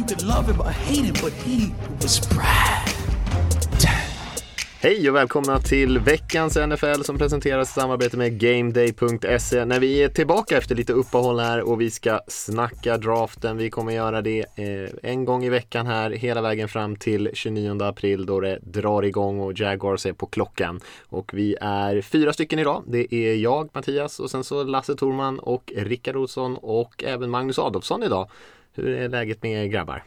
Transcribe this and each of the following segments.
You could love him or hate him, but he was Brad. Hej och välkomna till veckans NFL som presenteras i samarbete med GameDay.se. När vi är tillbaka efter lite uppehåll här och vi ska snacka draften. Vi kommer göra det eh, en gång i veckan här hela vägen fram till 29 april då det drar igång och Jaguars är på klockan. Och vi är fyra stycken idag. Det är jag, Mattias och sen så Lasse Torman och Rickard Olsson och även Magnus Adolfsson idag. Hur är läget med er grabbar?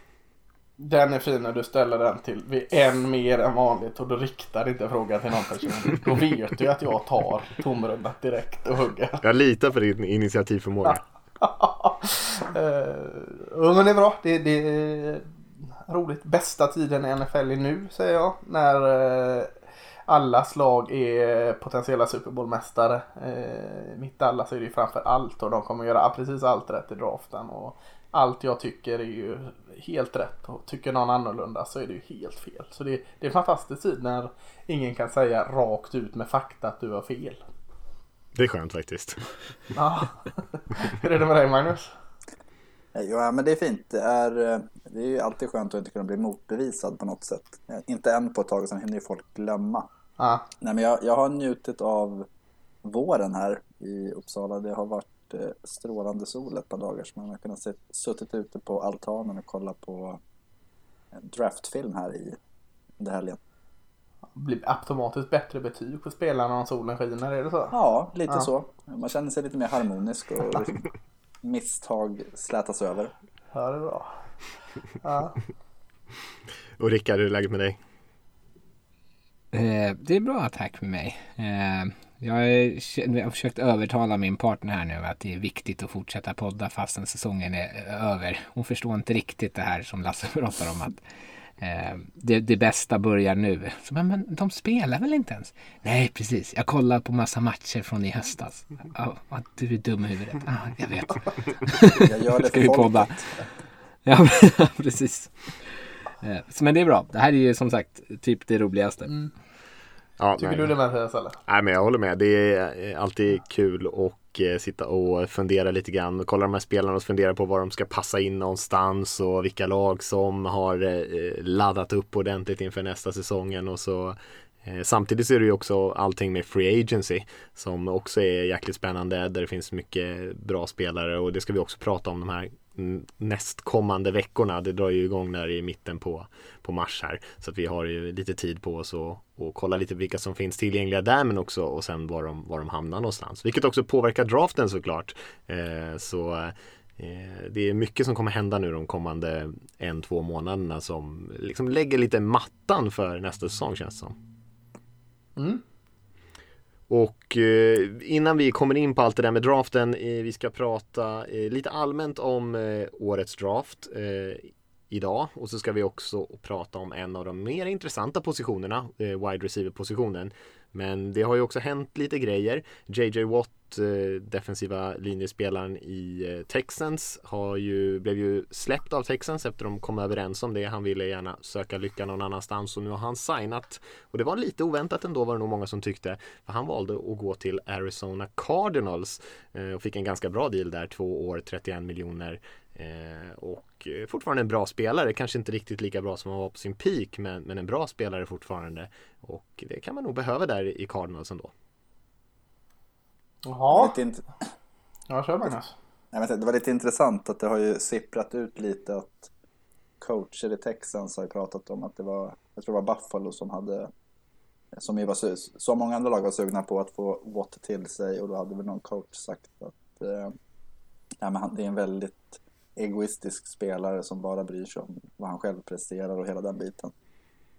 Den är fin när du ställer den till vid en mer än vanligt och du riktar inte frågan till någon person. Då vet du att jag tar tomrummet direkt och hugger. Jag litar på din initiativförmåga. uh, men det är bra. Det, det är roligt. Bästa tiden i NFL är nu säger jag. När uh, alla slag är potentiella Super Bowl-mästare. Uh, mitt alla så är det framför allt och de kommer göra precis allt rätt i draften. Och allt jag tycker är ju helt rätt och tycker någon annorlunda så är det ju helt fel. Så det, det är en fantastisk tid när ingen kan säga rakt ut med fakta att du har fel. Det är skönt faktiskt. Ja. Hur är det med dig Magnus? Ja, men det är fint. Det är, det är ju alltid skönt att inte kunna bli motbevisad på något sätt. Inte än på ett tag, sen hinner ju folk glömma. Ja. Nej, men jag, jag har njutit av våren här i Uppsala. Det har varit strålande sol ett par dagar så man har kunnat se, suttit ute på altanen och kolla på en draftfilm här i under helgen. Blir automatiskt bättre betyg på spelarna om solen skiner, är det så? Ja, lite ja. så. Man känner sig lite mer harmonisk och misstag slätas över. Ja, det är bra. Ja. och Rickard, hur är läget med dig? Eh, det är bra tack med mig. Eh, jag har försökt övertala min partner här nu att det är viktigt att fortsätta podda fastän säsongen är över. Hon förstår inte riktigt det här som Lasse pratar om att eh, det, det, bästa börjar nu. Så, men, men de spelar väl inte ens? Nej, precis. Jag kollar på massa matcher från i höstas. Oh, du är dum i huvudet. Ah, jag vet. Jag gör det Ska vi podda? Ja, precis. Eh, men det är bra. Det här är ju som sagt typ det roligaste. Mm. Ja, Tycker nej. du det Mattias eller? Nej men jag håller med. Det är alltid kul att eh, sitta och fundera lite grann. Kolla de här spelarna och fundera på var de ska passa in någonstans och vilka lag som har eh, laddat upp ordentligt inför nästa säsongen och så eh, Samtidigt så är det ju också allting med Free Agency som också är jäkligt spännande där det finns mycket bra spelare och det ska vi också prata om de här nästkommande veckorna. Det drar ju igång där i mitten på, på mars här. Så att vi har ju lite tid på oss och, och kolla lite vilka som finns tillgängliga där men också och sen var de, var de hamnar någonstans. Vilket också påverkar draften såklart. Eh, så eh, det är mycket som kommer hända nu de kommande en, två månaderna som liksom lägger lite mattan för nästa säsong känns det som. Mm. Och eh, innan vi kommer in på allt det där med draften, eh, vi ska prata eh, lite allmänt om årets draft idag och så ska vi också prata om en av de mer intressanta positionerna, wide receiver positionen. Men det har ju också hänt lite grejer. JJ Watt Eh, defensiva linjespelaren i eh, Texans har ju, blev ju släppt av Texans efter de kom överens om det. Han ville gärna söka lycka någon annanstans och nu har han signat. Och det var lite oväntat ändå var det nog många som tyckte. För han valde att gå till Arizona Cardinals eh, och fick en ganska bra deal där, två år, 31 miljoner. och fortfarande en bra spelare, kanske inte riktigt lika bra som han var på sin peak men, men en bra spelare fortfarande. Och det kan man nog behöva där i Cardinals ändå. Jaha. Lite int- ja, kör Magnus. Nej, men det var lite intressant att det har ju sipprat ut lite att coacher i Texans har ju pratat om att det var, jag tror det var Buffalo som hade, som ju var, så många andra lag var sugna på att få Watt till sig och då hade väl någon coach sagt att eh, ja, men han, det är en väldigt egoistisk spelare som bara bryr sig om vad han själv presterar och hela den biten.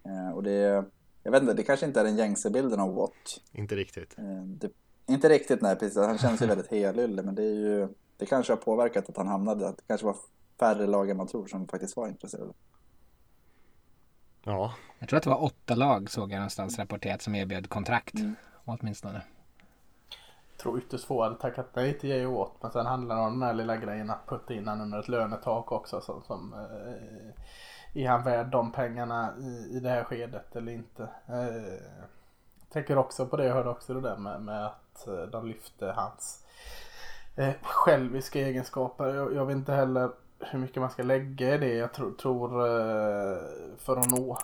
Eh, och det, jag vet inte, det kanske inte är den gängse bilden av Watt. Inte riktigt. Eh, det, inte riktigt nej, precis. Han känns ju väldigt helylle men det är ju det kanske har påverkat att han hamnade, att det kanske var färre lag än man tror som faktiskt var intresserade. Ja, Jag tror att det var åtta lag såg jag någonstans rapporterat som erbjöd kontrakt. Åtminstone. Jag tror ytterst få hade tackat nej till J.O. Watt. Men sen handlar det om den här lilla grejen att putta in han under ett lönetak också. Som, som, eh, är han värd de pengarna i, i det här skedet eller inte? Eh, tänker också på det. Jag hörde också det där med, med att eh, de lyfte hans eh, själviska egenskaper. Jag, jag vet inte heller hur mycket man ska lägga i det. Jag tror, tror för att nå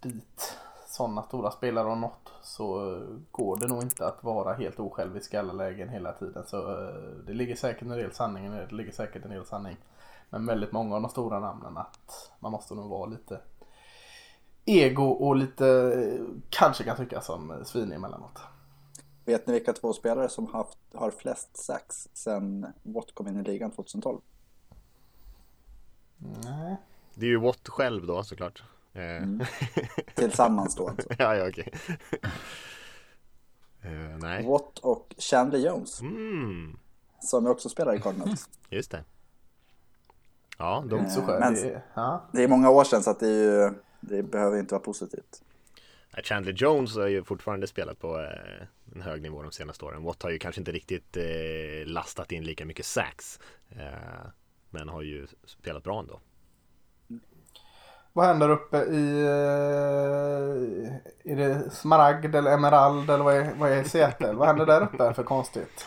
dit sådana stora spelare har nått så går det nog inte att vara helt osjälvisk i alla lägen hela tiden. Så eh, det ligger säkert en del sanning i det. Det ligger säkert en del sanning. Men väldigt många av de stora namnen att man måste nog vara lite ego och lite eh, kanske kan tycka som eh, svin emellanåt. Vet ni vilka två spelare som haft, har flest sax sen Watt kom in i ligan 2012? Nej. det är ju Watt själv då såklart. Eh, Tillsammans då alltså. ja, ja, okej. Eh, nej. Watt och Chandler Jones, Mm, som också spelar i Cardinals. just det. Ja, de, Eh, Så skönt. men- Det, ja. Det är många år sedan så att det, är ju, det behöver inte vara positivt. Chandler Jones har ju fortfarande spelat på eh, en hög nivå de senaste åren. Watt har ju kanske inte riktigt eh, lastat in lika mycket sax. Eh, men har ju spelat bra ändå. Vad händer uppe i... Är det smaragd eller emerald eller vad är, vad är Seattle? vad händer där uppe för konstigt?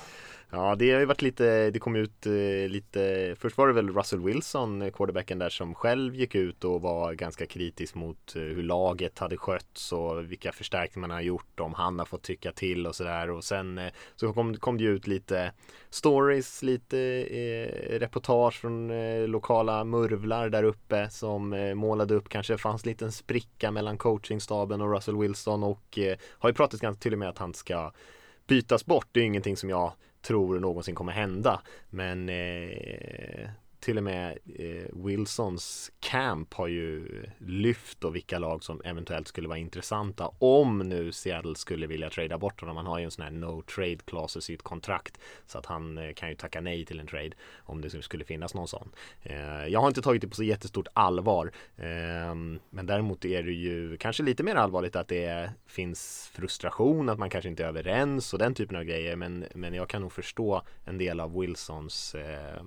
Ja, det har ju varit lite, det kom ut eh, lite, först var det väl Russell Wilson, eh, quarterbacken där som själv gick ut och var ganska kritisk mot eh, hur laget hade skötts och vilka förstärkningar man har gjort, om han har fått tycka till och sådär och sen så kom, kom det ju ut lite stories, lite eh, reportage från eh, lokala murvlar där uppe som eh, målade upp kanske fanns en liten spricka mellan coachingstaben och Russell Wilson och eh, har ju pratat ganska tydligt med att han ska bytas bort. Det är ingenting som jag tror någonsin kommer hända. Men eh, till och med eh, Wilsons camp har ju lyft och vilka lag som eventuellt skulle vara intressanta om nu Seattle skulle vilja trada bort honom. Han har ju en sån här no trade clause i sitt kontrakt så att han eh, kan ju tacka nej till en trade om det skulle finnas någon sån. Eh, jag har inte tagit det på så jättestort allvar eh, men däremot är det ju kanske lite mer allvarligt att det finns frustration, att man kanske inte är överens och den typen av grejer men, men jag kan nog förstå en del av Wilsons eh,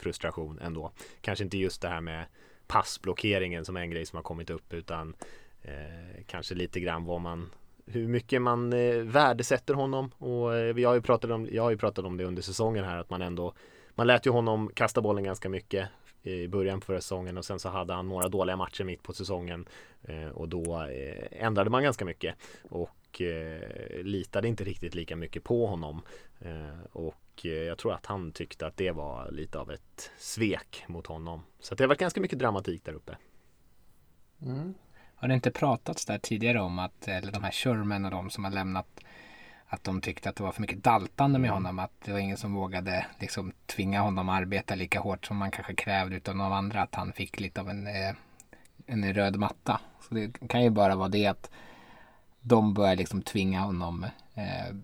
frustration ändå. Kanske inte just det här med passblockeringen som är en grej som har kommit upp utan eh, kanske lite grann vad man hur mycket man eh, värdesätter honom. Och eh, jag, har ju pratat om, jag har ju pratat om det under säsongen här att man ändå man lät ju honom kasta bollen ganska mycket i början på förra säsongen och sen så hade han några dåliga matcher mitt på säsongen eh, och då eh, ändrade man ganska mycket. Och eh, litade inte riktigt lika mycket på honom. Eh, och eh, jag tror att han tyckte att det var lite av ett svek mot honom så det varit ganska mycket dramatik där uppe. Mm. Har det inte pratats där tidigare om att, eller de här Sherman och de som har lämnat, att de tyckte att det var för mycket daltande med honom. Att det var ingen som vågade liksom tvinga honom att arbeta lika hårt som man kanske krävde utav de andra. Att han fick lite av en, eh, en röd matta. Så det kan ju bara vara det att de börjar liksom tvinga honom eh,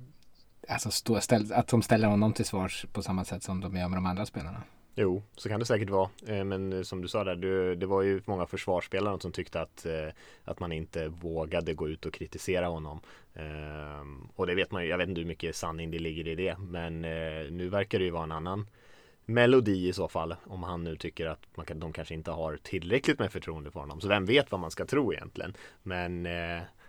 Alltså stå, ställ, att de ställer honom till svars på samma sätt som de gör med de andra spelarna. Jo, så kan det säkert vara. Eh, men eh, som du sa där, det var ju många försvarsspelare som tyckte att, eh, att man inte vågade gå ut och kritisera honom. Och det vet man ju, jag vet inte hur mycket sanning det ligger i det. Men nu verkar det ju vara en annan melodi i så fall. Om han nu tycker att man kan, de kanske inte har tillräckligt med förtroende för honom. Så vem vet vad man ska tro egentligen. Men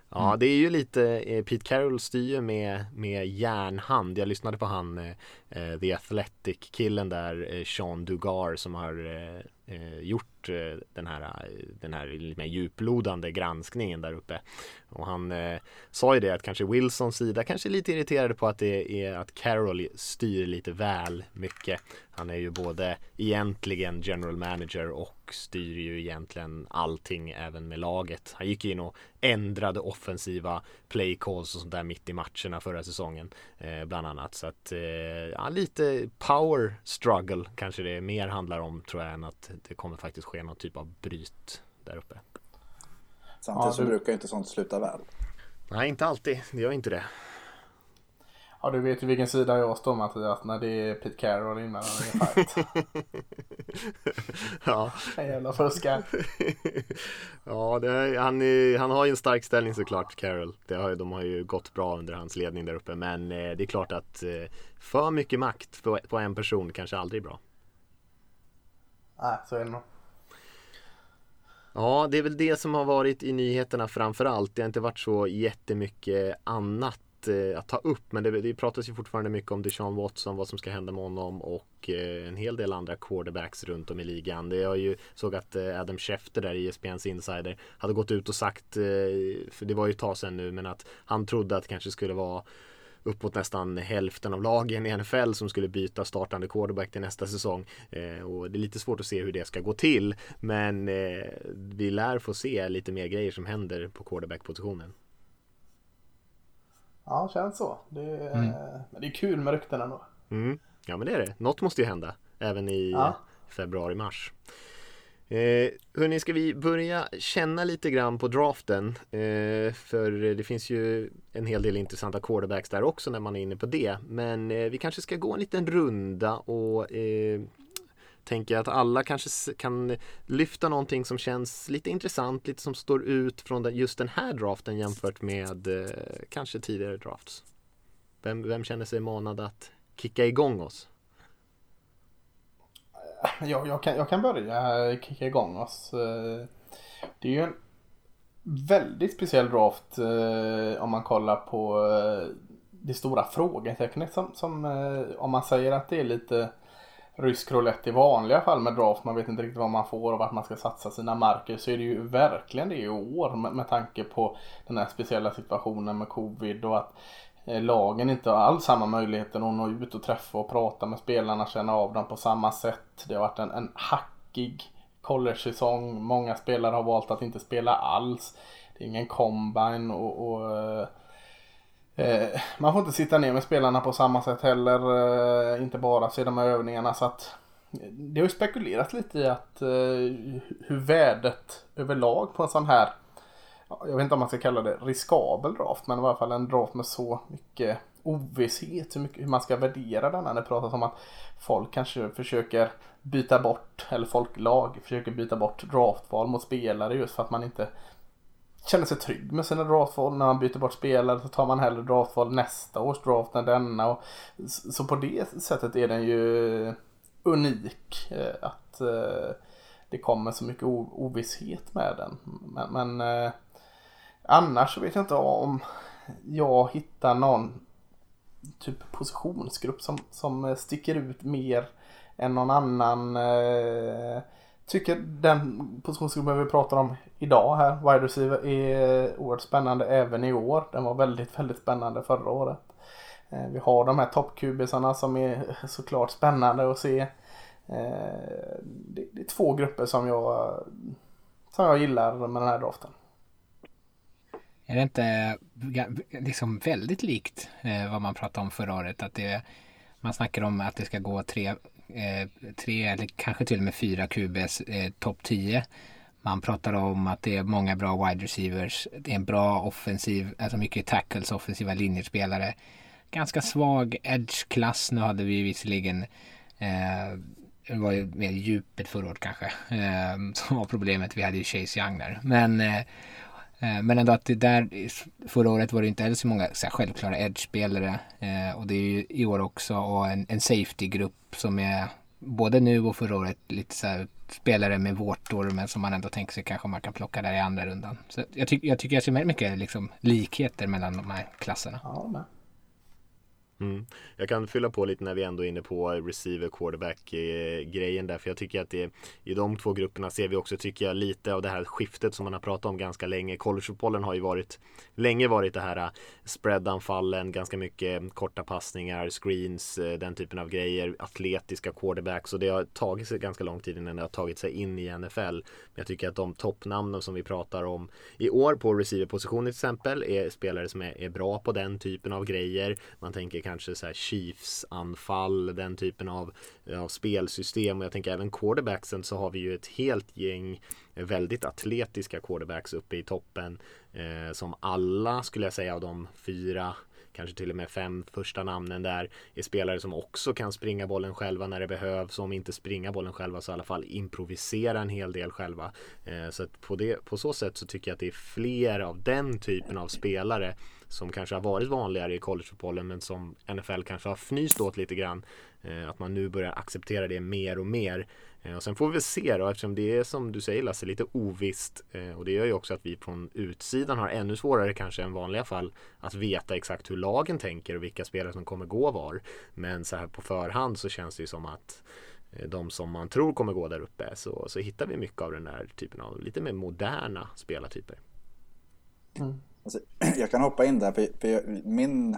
Ja, det är ju lite, eh, Pete Carroll styr ju med, med järnhand. Jag lyssnade på han, eh, eh, The Athletic-killen där, eh, Sean Dugar som har eh, gjort den här, den här lite mer djuplodande granskningen där uppe. Och han eh, sa ju det att kanske Wilsons sida kanske är lite irriterade på att det är att Carroll styr lite väl mycket. Han är ju både egentligen general manager och styr ju egentligen allting även med laget. Han gick in och ändrade offensiva play calls och sånt där mitt i matcherna förra säsongen eh, bland annat. Så att eh, ja, lite power struggle kanske det mer handlar om tror jag än att det kommer faktiskt ske någon typ av bryt där uppe. Samtidigt Ja, så du- brukar ju inte sånt sluta väl. Nej, inte alltid. Det gör inte det. Ja, du vet ju vilken sida jag står Mattias när det är Pete Carroll innan det är fight. ja. En jävla fuskar. ja, det, han, är, han har ju en stark ställning såklart, Carroll. Det har, de har ju gått bra under hans ledning där uppe. Men eh, det är klart att eh, för mycket makt på, på en person kanske aldrig är bra. Nej, så är det nog. Ja, det är väl det som har varit i nyheterna framförallt. Det har inte varit så jättemycket annat eh, att ta upp. Men det, det pratas ju fortfarande mycket om Deshaun Watson, vad som ska hända med honom och eh, en hel del andra quarterbacks runt om i ligan. Det har ju såg att eh, Adam Schefter där i ESPNs insider hade gått ut och sagt, för det var ju ett tag sedan nu, men att han trodde att det kanske skulle vara uppåt nästan hälften av lagen i NFL som skulle byta startande quarterback till nästa säsong. Eh, och det är lite svårt att se hur det ska gå till. Men eh, vi lär få se lite mer grejer som händer på quarterback-positionen. Ja, känns så. Det är, mm. Men det är kul med rykten ändå. Mm. Ja, men det är det. Något måste ju hända. Även i ja. februari-mars. Eh, hörni, ska vi börja känna lite grann på draften? Eh, för det finns ju en hel del intressanta quarterbacks där också när man är inne på det. Men eh, vi kanske ska gå en liten runda och eh, tänka att alla kanske kan lyfta någonting som känns lite intressant, lite som står ut från den, just den här draften jämfört med eh, kanske tidigare drafts. Vem, vem känner sig manad att kicka igång oss? Jag, jag, kan, jag kan börja kicka igång oss. Eh, det är ju en väldigt speciell draft eh, om man kollar på eh, det stora frågetecknet som, som om man säger att det är lite rysk roulette i vanliga fall med draft. Man vet inte riktigt vad man får och vart man ska satsa sina marker. Så är det ju verkligen det i år med, med tanke på den här speciella situationen med covid och att Eh, lagen inte har alls samma möjligheter att nå ut och träffa och prata med spelarna, känna av dem på samma sätt. Det har varit en, en hackig college-säsong. Många spelare har valt att inte spela alls. Det är ingen combine och, och eh, eh man får inte sitta ner med spelarna på samma sätt heller. Eh, inte bara se de här övningarna. Så att, eh, det har ju spekulerats lite i att eh, hur värdet överlag på en sån här, jag vet inte om man ska kalla det riskabel draft, men i alla fall en draft med så mycket ovisshet, hur, mycket, hur man ska värdera den. Det pratas om att folk kanske försöker byta bort, eller folklag försöker byta bort draftval mot spelare just för att man inte känner sig trygg med sina draftval. När man byter bort spelare så tar man hellre draftval nästa års draft än denna. Och, så på det sättet är den ju unik. Eh, att eh, det kommer så mycket ovisshet med den. Men, men eh, annars så vet jag inte om jag hittar någon typ positionsgrupp som, som eh, sticker ut mer än någon annan. Eh, tycker den positionsgruppen vi pratar om idag här, wide receiver, är oerhört spännande även i år. Den var väldigt, väldigt spännande förra året. Eh, vi har de här toppkubisarna som är såklart spännande att se. Eh, det är två grupper som jag, som jag gillar med den här draften. Är det inte liksom väldigt likt eh, vad man pratade om förra året? Att det, man snackar om att det ska gå tre eh, tre eller kanske till och med fyra QBs eh, topp 10. Man pratar om att det är många bra wide receivers. Det är en bra offensiv, alltså mycket tackles, offensiva linjespelare. Ganska svag edge-klass. Nu hade vi visserligen eh, det var ju mer djupet förra året kanske. Eh, som var problemet. Vi hade ju Chase Young där. Men eh, Eh, men ändå att det där, förra året var det inte heller så många så här, självklara edge-spelare. Eh, och det är ju i år också och en, en safety-grupp som är både nu och förra året lite så här, spelare med vårtor men som man ändå tänker sig kanske man kan plocka där i andra rundan. Så jag, ty jag tycker jag ser mycket liksom, likheter mellan de här klasserna. Ja, Mm. Jag kan fylla på lite när vi ändå är inne på Receiver-quarterback-grejen eh, där för jag tycker att det i de två grupperna ser vi också tycker jag lite av det här skiftet som man har pratat om ganska länge. Collegefotbollen har ju varit länge varit det här eh, spreadanfallen, ganska mycket mm, korta passningar, screens, eh, den typen av grejer, atletiska quarterbacks och det har tagit sig ganska lång tid innan det har tagit sig in i NFL. Men jag tycker att de toppnamnen som vi pratar om i år på receiverpositionen till exempel är spelare som är, är bra på den typen av grejer. Man tänker kanske så här Chiefs-anfall, den typen av, av spelsystem. Och jag tänker även quarterbacksen så har vi ju ett helt gäng väldigt atletiska quarterbacks uppe i toppen. Eh, som alla skulle jag säga av de fyra kanske till och med fem första namnen där är spelare som också kan springa bollen själva när det behövs. Om inte springa bollen själva så i alla fall improvisera en hel del själva. Eh, så att på, det, på så sätt så tycker jag att det är fler av den typen av spelare som kanske har varit vanligare i collegefotbollen men som NFL kanske har fnyst åt lite grann. Eh, att man nu börjar acceptera det mer och mer. Eh, och sen får vi se då eftersom det är som du säger Lasse lite ovisst eh, och det gör ju också att vi från utsidan har ännu svårare kanske än vanliga fall att veta exakt hur lagen tänker och vilka spelare som kommer gå var. Men så här på förhand så känns det ju som att de som man tror kommer gå där uppe så, så hittar vi mycket av den där typen av lite mer moderna spelartyper. Mm. Alltså, jag kan hoppa in där, för, för min...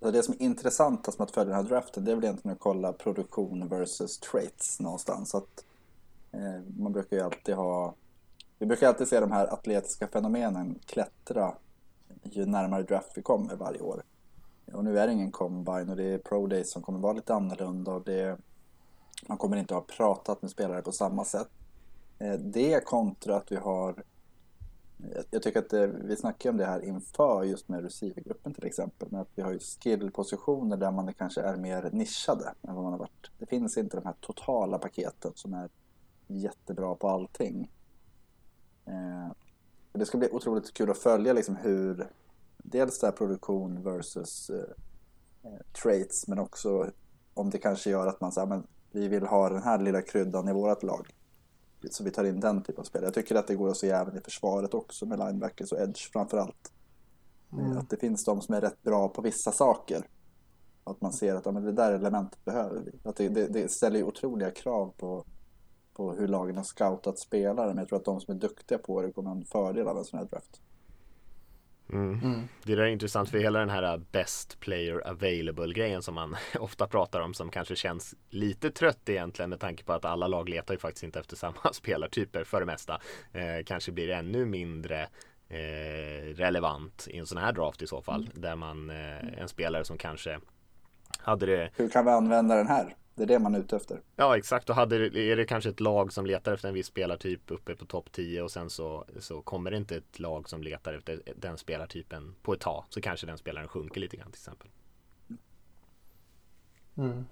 Alltså det som är intressantast med att följa den här draften, det är väl egentligen att kolla produktion versus traits någonstans. Att, eh, man brukar ju alltid ha... Vi brukar alltid se de här atletiska fenomenen klättra ju närmare draft vi kommer varje år. Och nu är det ingen combine och det är pro days som kommer vara lite annorlunda och det, man kommer inte ha pratat med spelare på samma sätt. Eh, det kontra att vi har jag tycker att eh, vi snackar om det här inför just med receivergruppen till exempel. Men att vi har ju skillpositioner där man kanske är mer nischade än vad man har varit. Det finns inte de här totala paketen som är jättebra på allting. Eh, det ska bli otroligt kul att följa liksom hur dels det här produktion versus eh, eh traits men också om det kanske gör att man säger men vi vill ha den här lilla kryddan i vårt lag. Så vi tar in den typen av spel. Jag tycker att det går att se även i försvaret också med linebackers och edge framförallt. Mm. Att det finns de som är rätt bra på vissa saker. Att man ser att ja, men det där elementet behöver vi. Att det, det, det ställer ju otroliga krav på, på hur lagen har scoutat spelare. Men jag tror att de som är duktiga på det kommer ha en fördel av en sån här draft. Mm. Mm. Det där är intressant för hela den här best player available grejen som man ofta pratar om som kanske känns lite trött egentligen med tanke på att alla lag letar ju faktiskt inte efter samma spelartyper för det mesta. Eh, kanske blir ännu mindre eh, relevant i en sån här draft i så fall. Mm. Där man, eh, en spelare som kanske hade det. Hur kan vi använda den här? Det är det man är ute efter. Ja exakt, och hade, är det kanske ett lag som letar efter en viss spelartyp uppe på topp 10 och sen så, så kommer det inte ett lag som letar efter den spelartypen på ett tag så kanske den spelaren sjunker lite grann till exempel. Mm.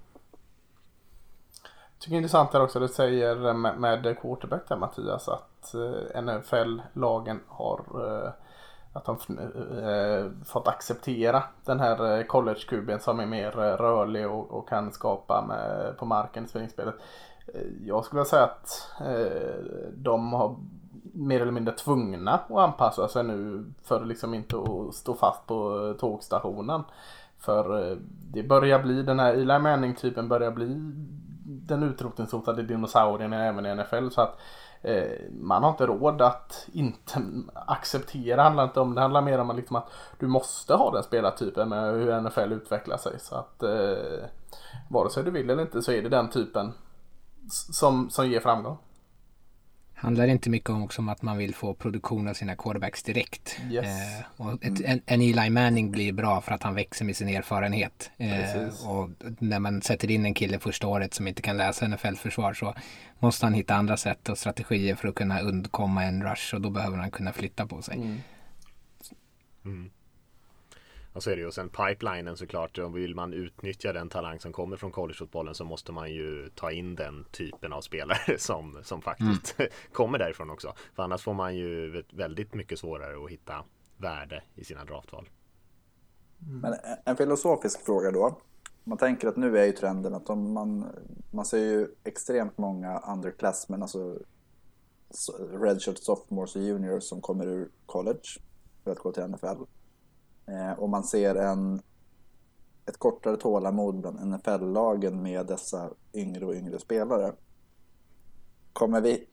Jag tycker det är intressant här också, du säger med, med quarterback där Mattias att eh, NFL-lagen har eh, att de äh, fått acceptera den här eh, college-kuben som är mer rörlig och, och, kan skapa med, på marken i springspelet. Jag skulle säga att äh, de har mer eller mindre tvungna att anpassa sig nu för liksom inte att stå fast på tågstationen. För det börjar bli den här Eli Manning-typen börjar bli den utrotningshotade dinosaurien även i NFL. Så att Eh, man har inte råd att inte acceptera. Det handlar inte om det handlar mer om liksom att du måste ha den spelartypen med hur NFL utvecklar sig. Så att eh, vare sig du vill eller inte så är det den typen som, som ger framgång. Handlar inte mycket om också om att man vill få produktion av sina quarterbacks direkt? Yes. Eh, och ett, en, en Eli Manning blir bra för att han växer med sin erfarenhet. Eh, och när man sätter in en kille första året som inte kan läsa NFL-försvar så måste han hitta andra sätt och strategier för att kunna undkomma en rush och då behöver han kunna flytta på sig. Mm. Mm. Och så är det ju. Och sen pipelinen såklart. Om vill man utnyttja den talang som kommer från collegefotbollen så måste man ju ta in den typen av spelare som, som faktiskt mm. kommer därifrån också. För annars får man ju väldigt mycket svårare att hitta värde i sina draftval. Mm. Men en filosofisk fråga då. Man tänker att nu är ju trenden att om man, man ser ju extremt många underclassmen, alltså redshirt sophomores och juniors som kommer ur college för att gå till NFL. Eh, och man ser en, ett kortare tålamod bland NFL-lagen med dessa yngre och yngre spelare. Kommer vi...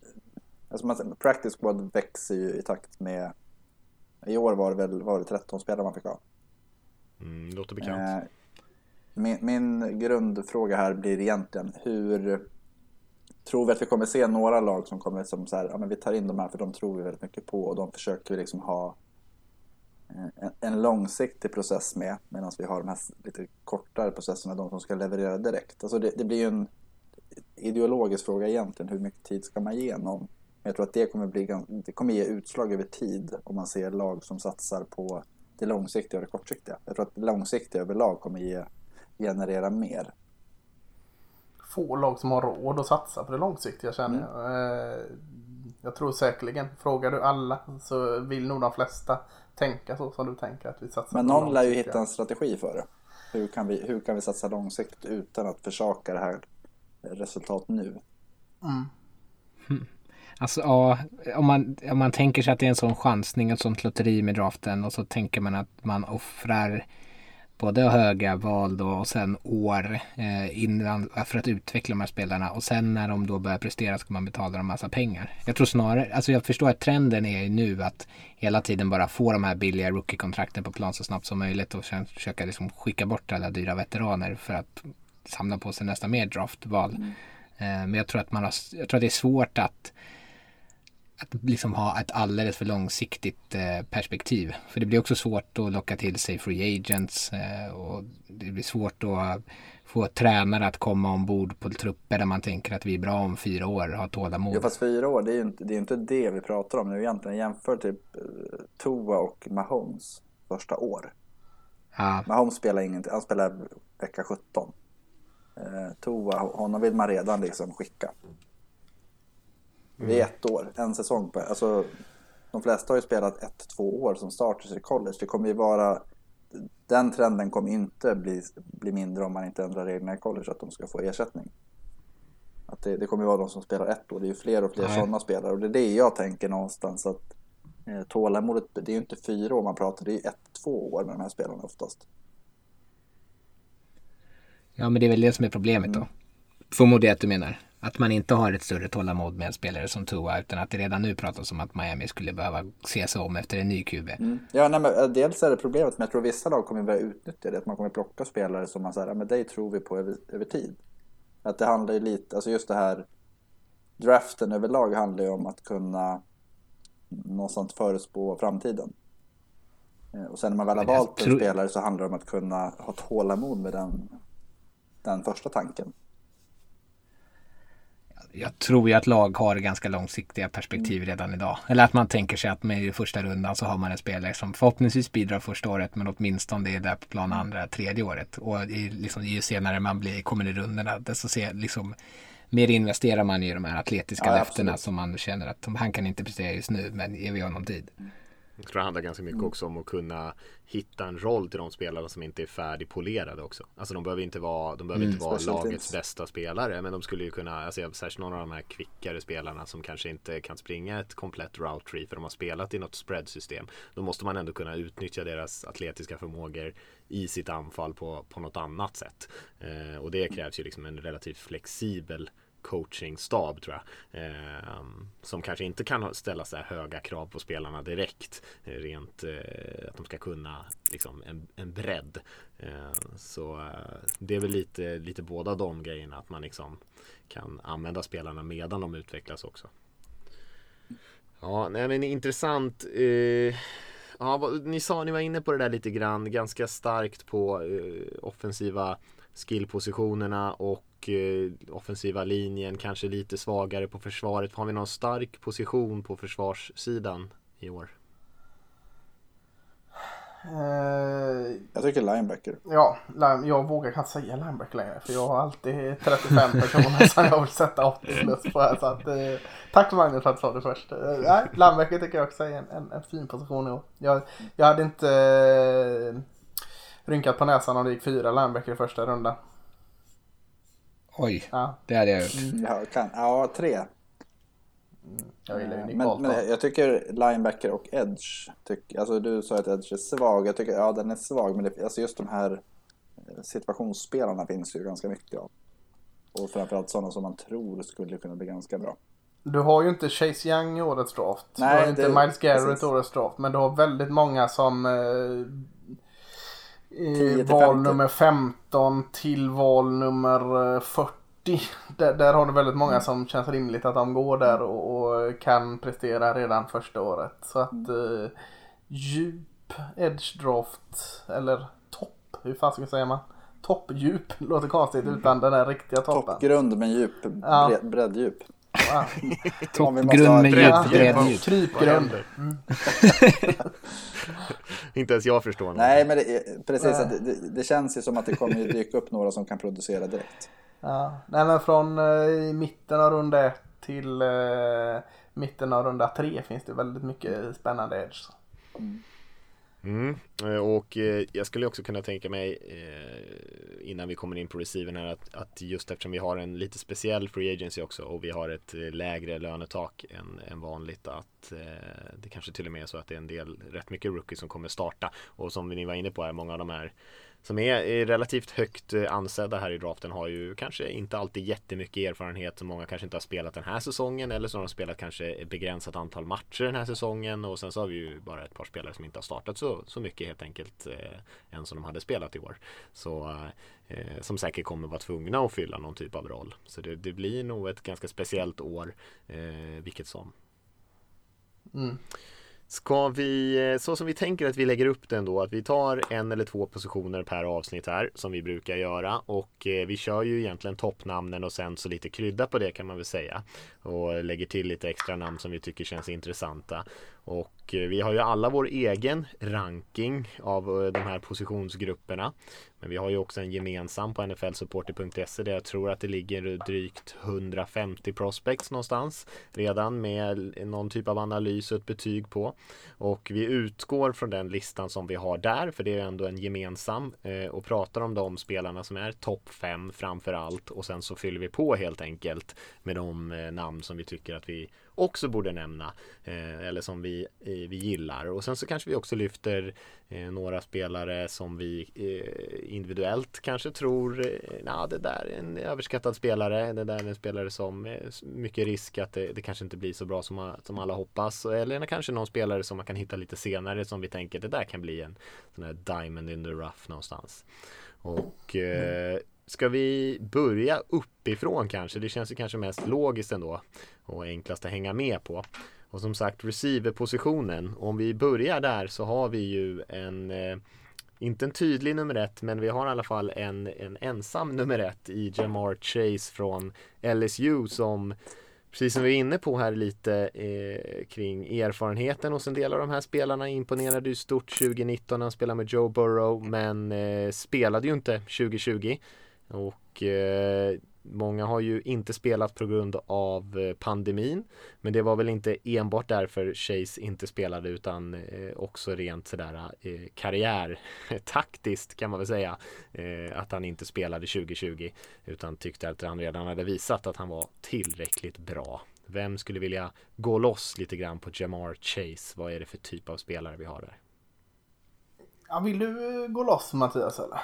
Alltså man, practice squad växer ju i takt med... I år var det väl var det 13 spelare man fick ha. Mm, låter bekant. Eh, min, min grundfråga här blir egentligen hur... Tror vi att vi kommer se några lag som kommer som så här, ja men vi tar in de här för de tror vi väldigt mycket på och de försöker vi liksom ha en, långsiktig process med medan vi har de här lite kortare processerna, de som ska leverera direkt. Alltså det, det blir ju en ideologisk fråga egentligen, hur mycket tid ska man ge någon? Men jag tror att det kommer, bli, det kommer ge utslag över tid om man ser lag som satsar på det långsiktiga och det kortsiktiga. Jag tror att det långsiktiga överlag kommer ge, generera mer. Få lag som har råd att satsa på det långsiktiga känner jag. Eh, Jag tror säkerligen, frågar du alla så vill nog de flesta tänka så som du tänker att vi satsar Men någon lär ju hitta en strategi för det. Hur kan vi, hur kan vi satsa långsiktigt utan att försaka det här resultat nu? Alltså ja, om man, om man tänker sig att det är en sån chansning, ett sånt lotteri med draften och så tänker man att man offrar både höga val då och sen år eh, innan för att utveckla de här spelarna och sen när de då börjar prestera ska man betala dem massa pengar. Jag tror snarare, alltså jag förstår att trenden är ju nu att hela tiden bara få de här billiga rookie-kontrakten på plan så snabbt som möjligt och sen försöka liksom skicka bort alla dyra veteraner för att samla på sig nästa mer draftval. Eh, men jag tror att man har, jag tror att det är svårt att att liksom ha ett alldeles för långsiktigt eh, perspektiv. För det blir också svårt att locka till sig free agents eh, och det blir svårt att få tränare att komma ombord på trupper där man tänker att vi är bra om fyra år, har tålamod. Jo fast fyra år, det är ju inte det, är inte det vi pratar om nu egentligen. Jämför typ eh, Tua och Mahomes första år. Ja, Mahomes spelar ingenting, han spelar vecka 17. Eh, Tua, honom vill man redan liksom skicka. Det är ett år, en säsong. På, alltså, de flesta har ju spelat ett, två år som starters i college. Det kommer ju vara, den trenden kommer inte bli, bli mindre om man inte ändrar reglerna i college att de ska få ersättning. Att det, det kommer ju vara de som spelar ett år. Det är ju fler och fler Nej. sådana spelare. Och det är det jag tänker någonstans att eh, tålamodet, det är ju inte fyra år man pratar, det är ju ett, två år med de här spelarna oftast. ja, men det är väl det som är problemet då. Förmodar jag att du menar. Att man inte har ett större tålamod med en spelare som Tua utan att det redan nu pratas om att Miami skulle behöva se sig om efter en ny QB. Ja, nej, men eh, dels är det problemet, men jag tror vissa lag kommer börja utnyttja det. Att man kommer plocka spelare som man säger, men dig tror vi på över, över tid. Att det handlar ju lite, alltså just det här, draften överlag handlar ju om att kunna någonstans förutspå framtiden. Eh, Och sen när man väl har valt en tror- spelare så handlar det om att kunna ha tålamod med den, den första tanken. Jag tror ju att lag har ganska långsiktiga perspektiv redan idag. Eller att man tänker sig att med i första rundan så har man en spelare som förhoppningsvis bidrar första året men åtminstone är där på plan andra, tredje året. Och i, liksom, ju senare man blir, kommer i rundorna desto se, liksom, mer investerar man i de här atletiska Ja, löftena som man känner att han kan inte prestera just nu men ger vi honom tid. Jag tror det handlar ganska mycket också om att kunna hitta en roll till de spelare som inte är färdigpolerade också. Alltså de behöver inte vara, de behöver inte vara lagets bästa spelare men de skulle ju kunna, alltså särskilt några av de här kvickare spelarna som kanske inte kan springa ett komplett route tree för de har spelat i något spread-system. Då måste man ändå kunna utnyttja deras atletiska förmågor i sitt anfall på, på något annat sätt. Eh, och det krävs ju liksom en relativt flexibel coachingstab tror jag. Eh, som kanske inte kan ställa så här höga krav på spelarna direkt. Eh, rent eh, att de ska kunna liksom en, en bredd. Ehm, eh, så det är väl lite, lite båda de grejerna. Att man liksom kan använda spelarna medan de utvecklas också. Ja, nej men intressant. Eh, ja, ni sa, ni var inne på det där lite grann. Ganska starkt på eh, offensiva skillpositionerna och eh, offensiva linjen. Kanske lite svagare på försvaret. Har vi någon stark position på försvarssidan i år? Eh, Jag tycker linebacker. ja, jag vågar knappt säga linebacker längre. För jag har alltid 35 personer som jag vill sätta 80 plus på. Här, så att, eh, tack Magnus för att du sa det först. Eh, linebacker tycker jag också är en, en, en fin position i år. Jag, jag hade inte eh, rynkat på näsan om det gick fyra linebacker i första rundan. Oj, Ja, det hade jag gjort. Ja, kan, ja tre. jag gillar ju Nick Men, men jag tycker linebacker och edge, tyck, alltså du sa att edge är svag, jag tycker ja den är svag men det, alltså just de här eh, situationsspelarna finns ju ganska mycket av. Och framförallt sådana som man tror skulle kunna bli ganska bra. Du har ju inte Chase Young i årets draft. du Nej, har ju inte det- Miles Garrett i årets draft. Men du har väldigt många som eh, i 10 till val 50. nummer 15 till val nummer eh, 40. Där, där har du väldigt många Mm. som känns rimligt att de går där och, och kan prestera redan första året. Så att Mm. eh, djup edge draft eller topp, hur fan ska jag säga man? Toppdjup låter konstigt utan den där riktiga toppen. Toppgrund med djup, Ja. bre, ha Toppgrund med djup, bredd, djup. Krypgrund. inte ens jag förstår någonting. Nej, men det, precis. Det, det, det, känns ju som att det kommer dyka upp några som kan producera direkt. Ja, nej men från eh, mitten av runda ett till eh, mitten av runda tre finns det väldigt mycket spännande edge. Mm. Mm. Eh, och eh, jag skulle också kunna tänka mig eh, innan vi kommer in på receiven här att, att, just eftersom vi har en lite speciell free agency också och vi har ett lägre lönetak än, än vanligt att det kanske till och med är så att det är en del rätt mycket rookies som kommer starta och som ni var inne på är många av de här som är relativt högt eh, ansedda här i draften har ju kanske inte alltid jättemycket erfarenhet. Många kanske inte har spelat den här säsongen eller så har de spelat kanske ett begränsat antal matcher den här säsongen och sen så har vi ju bara ett par spelare som inte har startat så, så mycket helt enkelt eh, än som de hade spelat i år. Så eh, eh som säkert kommer vara tvungna att fylla någon typ av roll. Så det, det blir nog ett ganska speciellt år eh, vilket som. Mm. Ska vi, eh, så som vi tänker att vi lägger upp den då, att vi tar en eller två positioner per avsnitt här som vi brukar göra och eh, vi kör ju egentligen toppnamnen och sen så lite krydda på det kan man väl säga och eh, lägger till lite extra namn som vi tycker känns intressanta och eh, vi har ju alla vår egen ranking av eh, de här positionsgrupperna men vi har ju också en gemensam på nflsupporter.se där jag tror att det ligger drygt 150 prospects någonstans redan med någon typ av analys och ett betyg på. Och vi utgår från den listan som vi har där, för det är ändå en gemensam eh, och pratar om de spelarna som är topp 5 framför allt och sen så fyller vi på helt enkelt med de namn som vi tycker att vi också borde nämna eh, eller som vi, eh, vi gillar. Och sen så kanske vi också lyfter eh, några spelare som vi eh, individuellt kanske tror eh, ja det där är en överskattad spelare. Det där är en spelare som eh, är mycket risk att det, det kanske inte blir så bra som, som alla hoppas. Eller kanske någon spelare som man kan hitta lite senare som vi tänker det där kan bli en sån här diamond in the rough någonstans. Och mm. Ska vi börja uppifrån kanske? Det känns ju kanske mest logiskt ändå och enklast att hänga med på. Och som sagt receiverpositionen. om vi börjar där så har vi ju en eh, inte en tydlig nummer ett, men vi har i alla fall en, en ensam nummer ett i Jamar Chase från LSU som Precis som vi är inne på här lite eh, kring erfarenheten hos en del av de här spelarna imponerade ju stort 2019 när han spelade med Joe Burrow men eh, spelade ju inte 2020 och eh, Många har ju inte spelat på grund av eh, pandemin Men det var väl inte enbart därför Chase inte spelade utan eh, också rent sådär eh, karriärtaktiskt kan man väl säga eh, Att han inte spelade 2020 Utan tyckte att han redan hade visat att han var tillräckligt bra Vem skulle vilja gå loss lite grann på Jamar Chase? Vad är det för typ av spelare vi har där? Ja, vill du eh, gå loss Mattias eller?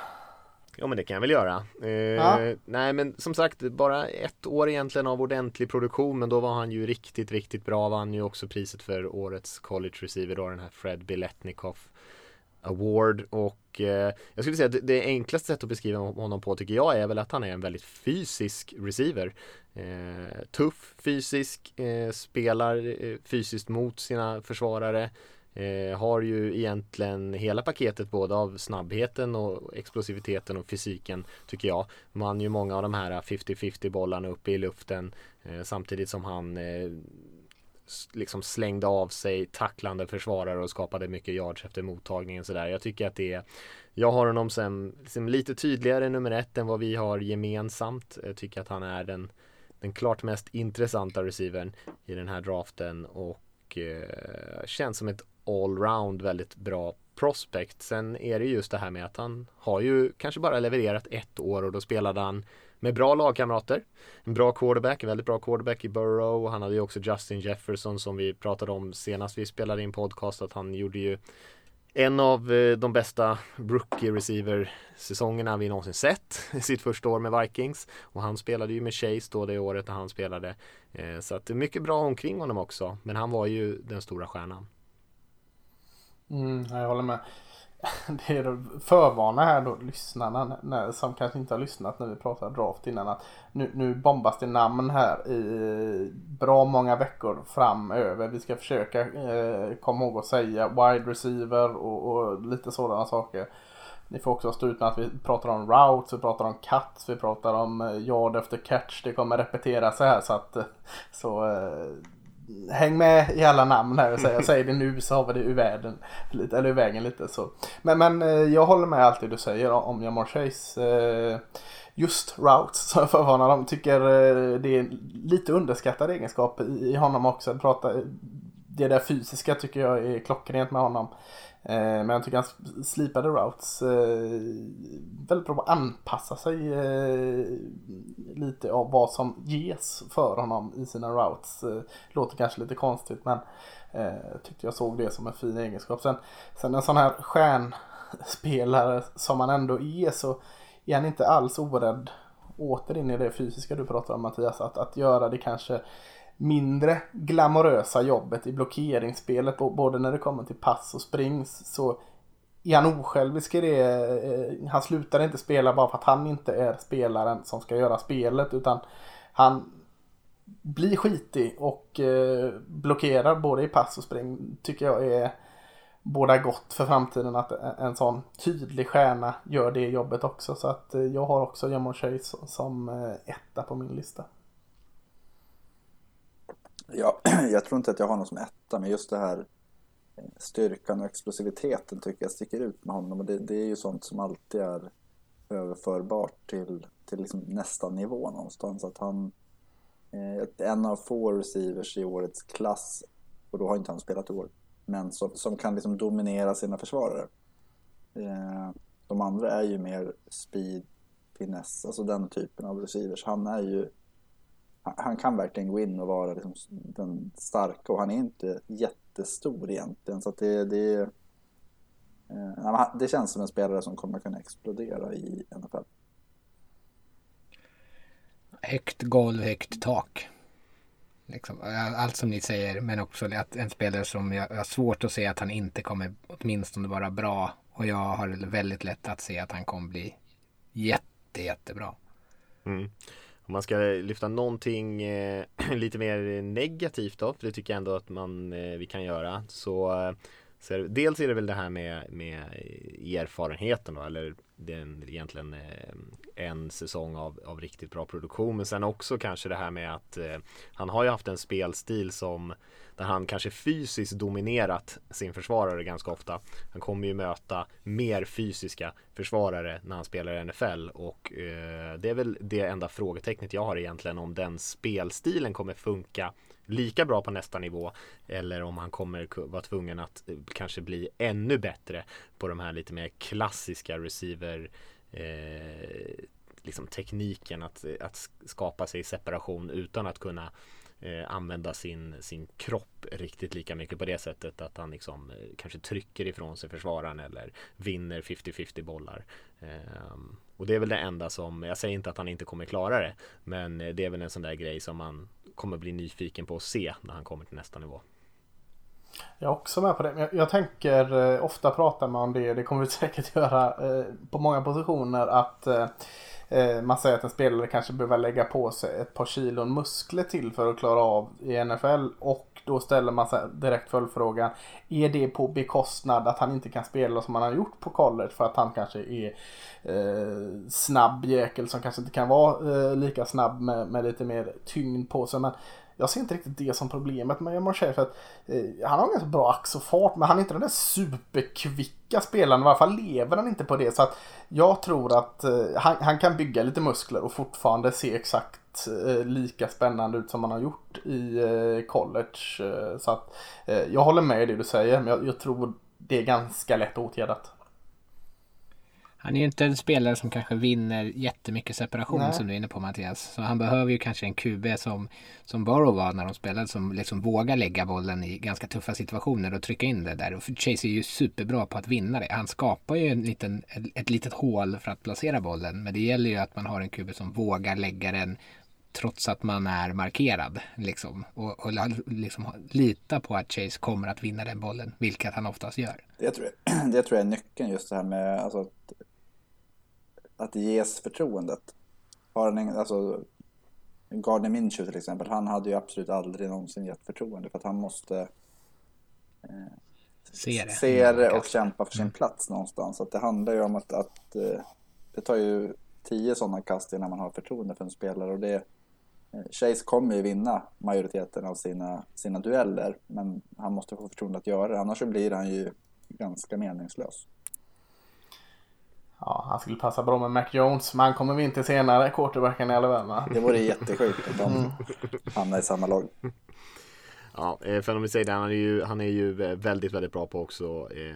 Ja men det kan jag väl göra. Eh, ja. Nej men som sagt bara ett år egentligen av ordentlig produktion men då var han ju riktigt, riktigt bra. Vann ju också priset för årets college receiver då den här Fred Biletnikoff Award och eh, jag skulle säga att det enklaste sättet att beskriva honom på tycker jag är väl att han är en väldigt fysisk receiver. Eh, tuff fysisk, eh, spelar eh, fysiskt mot sina försvarare. Eh, har ju egentligen hela paketet både av snabbheten och explosiviteten och fysiken tycker jag. Man ju många av de här 50-50 bollarna uppe i luften eh, samtidigt som han eh, liksom slängde av sig tacklande försvarare och skapade mycket yards efter mottagningen sådär. Jag tycker att det är jag har honom sen som lite tydligare nummer ett än vad vi har gemensamt. Jag tycker att han är den, den klart mest intressanta receivern i den här draften och eh, känns som ett allround väldigt bra prospect. Sen är det just det här med att han har ju kanske bara levererat ett år och då spelade han med bra lagkamrater. En bra quarterback, en väldigt bra quarterback i Burrow. Han hade ju också Justin Jefferson som vi pratade om senast vi spelade in podcast att han gjorde ju en av eh, de bästa rookie receiver säsongerna vi någonsin sett i sitt första år med Vikings och han spelade ju med Chase då det året när han spelade eh, så att det är mycket bra omkring honom också men han var ju den stora stjärnan. Mm, jag håller med. Det är förvarna här då lyssnarna när, som kanske inte har lyssnat när vi pratade draft innan att nu, nu bombas det namn här i bra många veckor framöver. Vi ska försöka eh, komma ihåg att säga wide receiver och, och lite sådana saker. Ni får också stå ut med att vi pratar om routes, vi pratar om cuts, vi pratar om eh, yard efter catch. Det kommer repetera sig här så att så, eh, häng med i alla namn här. och jag säger det nu så har vi det ur världen. Lite, eller ur vägen lite så. Men, men eh, jag håller med allt det du säger om Jamar Chase. Eh, just routes som jag förvarnar dem. Tycker eh, det är lite underskattad egenskap i honom också. Prata, det där fysiska tycker jag är klockrent med honom. Eh, men jag tycker hans slipade routes eh, väldigt bra på att anpassa sig eh, lite av vad som ges för honom i sina routes. Eh, låter kanske lite konstigt men eh, tyckte jag såg det som en fin egenskap. Sen, sen en sån här stjärnspelare som han ändå är så är han inte alls orädd åter in i det fysiska du pratar om Mattias. Att, att göra det kanske mindre glamorösa jobbet i blockeringsspelet både när det kommer till pass och springs så är han osjälvisk i det. Eh, han slutar inte spela bara för att han inte är spelaren som ska göra spelet utan han blir skitig och eh, blockerar både i pass och spring tycker jag är båda gott för framtiden att en sån tydlig stjärna gör det jobbet också. Så att eh, jag har också Jamon Chase som etta på min lista. Ja, jag tror inte att jag har någon som etta, men just det här eh, styrkan och explosiviteten tycker jag sticker ut med honom. Och det, det är ju sånt som alltid är överförbart till, till liksom nästa nivå någonstans. Att han eh, en av få receivers i årets klass, och då har inte han spelat i år, men som, som kan liksom dominera sina försvarare. Eh, de andra är ju mer speed, finess, alltså den typen av receivers. Han är ju han kan verkligen gå in och vara liksom den starka och han är inte jättestor egentligen. Så det, det, eh, det känns som en spelare som kommer kunna explodera i NFL. Högt golv, högt tak. Liksom, allt som ni säger, men också att en spelare som jag har svårt att se att han inte kommer åtminstone vara bra. Och jag har väldigt lätt att se att han kommer bli jätte, jättebra. Mm. Om man ska lyfta någonting eh, lite mer negativt då, för det tycker jag ändå att man, eh, vi kan göra. Så, så är det, dels är det väl det här med, med erfarenheten då, eller den, egentligen eh, en säsong av, av riktigt bra produktion. Men sen också kanske det här med att eh, han har ju haft en spelstil som där han kanske fysiskt dominerat sin försvarare ganska ofta. Han kommer ju möta mer fysiska försvarare när han spelar i NFL och eh, det är väl det enda frågetecknet jag har egentligen om den spelstilen kommer funka lika bra på nästa nivå eller om han kommer vara tvungen att eh, kanske bli ännu bättre på de här lite mer klassiska receiver eh, liksom tekniken att, att skapa sig separation utan att kunna eh, använda sin, sin kropp riktigt lika mycket på det sättet att han liksom eh, kanske trycker ifrån sig försvararen eller vinner 50-50 bollar. Eh, och det är väl det enda som, jag säger inte att han inte kommer klara det, men eh, det är väl en sån där grej som man kommer bli nyfiken på att se när han kommer till nästa nivå. Jag är också med på det. Jag, jag tänker, eh, ofta pratar man om det, det kommer vi säkert göra eh, på många positioner, att Eh, man säger att en spelare kanske behöver lägga på sig ett par kilon muskler till för att klara av i NFL. Och då ställer man sig direkt följdfrågan. Är det på bekostnad att han inte kan spela som han har gjort på college för att han kanske är eh, snabb jäkel som kanske inte kan vara eh, lika snabb med, med lite mer tyngd på sig. Men jag ser inte riktigt det som problemet med Jamar för att eh, han har en ganska bra ax och fart men han är inte den där superkvicka spelaren. I varje fall lever han inte på det. Så att jag tror att eh, han, han, kan bygga lite muskler och fortfarande se exakt eh, lika spännande ut som han har gjort i eh, college. Eh, så att jag håller med i det du säger men jag, jag tror det är ganska lätt åtgärdat. Han är ju inte en spelare som kanske vinner jättemycket separation Nej. som du är inne på Mattias. Så han behöver ju kanske en QB som, som Burrow var när de spelade som liksom vågar lägga bollen i ganska tuffa situationer och trycka in det där. Och Chase är ju superbra på att vinna det. Han skapar ju en liten, ett litet hål för att placera bollen. Men det gäller ju att man har en QB som vågar lägga den trots att man är markerad. Liksom, och, och liksom, lita på att Chase kommer att vinna den bollen, vilket han oftast gör. Det tror jag, det tror jag är nyckeln just det här med alltså, att att ges förtroendet. Har en, alltså, Gardner Minshew till exempel, han hade ju absolut aldrig någonsin gett förtroende för att han måste eh, se det, se det och kämpa för sin mm. plats någonstans. Så att det handlar ju om att, att eh, det tar ju tio sådana kast innan man har förtroende för en spelare och det, Eh, Chase kommer ju vinna majoriteten av sina, sina dueller, men han måste få förtroende att göra det, annars så blir han ju ganska meningslös. Ja, han skulle passa bra med Mac Jones, men han kommer vi inte senare, quarterbacken i Alabama. Det vore jättesjukt om de hamnar i samma lag. Ja, eh, för om vi säger det, han är ju, han är ju väldigt, väldigt bra på också eh,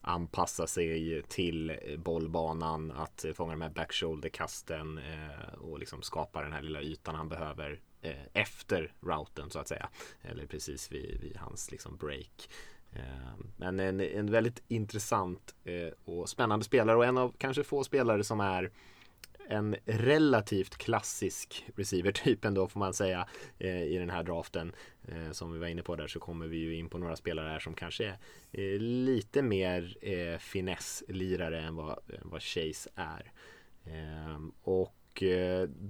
anpassa sig till bollbanan, att fånga de här back shoulder-kasten eh, och liksom skapa den här lilla ytan han behöver eh, efter routen så att säga. Eller precis vid, vid hans liksom break. Ehm, men en, en väldigt intressant eh, och spännande spelare och en av kanske få spelare som är en relativt klassisk receiver-typ ändå får man säga eh, i den här draften. Eh, som vi var inne på där så kommer vi ju in på några spelare här som kanske är lite mer finesslirare finess-lirare än vad, vad Chase är. Ehm, och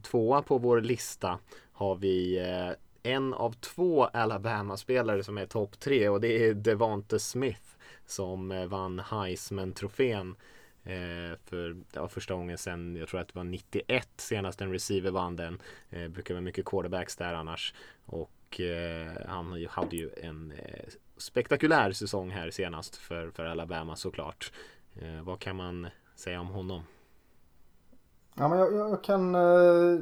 tvåa på vår lista har vi en av två Alabama-spelare som är topp tre och det är Devante Smith som eh, vann Heisman-trofén Eh, för ja, första gången sen, jag tror att det var 91 senast en receiver vann den. Eh, brukar vara mycket quarterbacks där annars. Och eh, han hade ju en eh, spektakulär säsong här senast för, för Alabama såklart. Eh, vad kan man säga om honom? Ja, men jag, jag kan eh,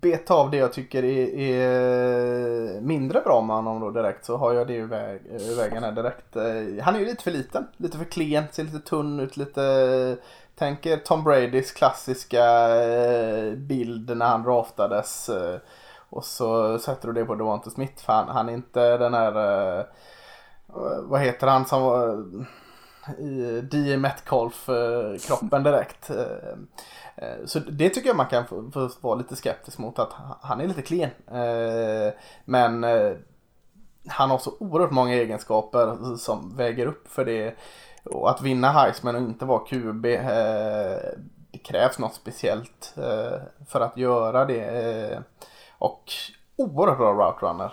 beta av det jag tycker är, är, mindre bra med honom då direkt så har jag det i väg, eh, vägen här direkt. Eh, han är ju lite för liten, lite för klen, ser lite tunn ut, lite Tänker Tom Bradys klassiska bild när han draftades. Och så sätter du det på Devonte Smith för han, han är inte den här vad heter han som var i D. Metcalf-kroppen direkt. Eh, så det tycker jag man kan få, få vara lite skeptisk mot att han är lite klen. Eh, men eh, han har så oerhört många egenskaper som väger upp för det. Och att vinna Heisman och inte vara QB det krävs något speciellt för att göra det. Och oerhört bra route runner.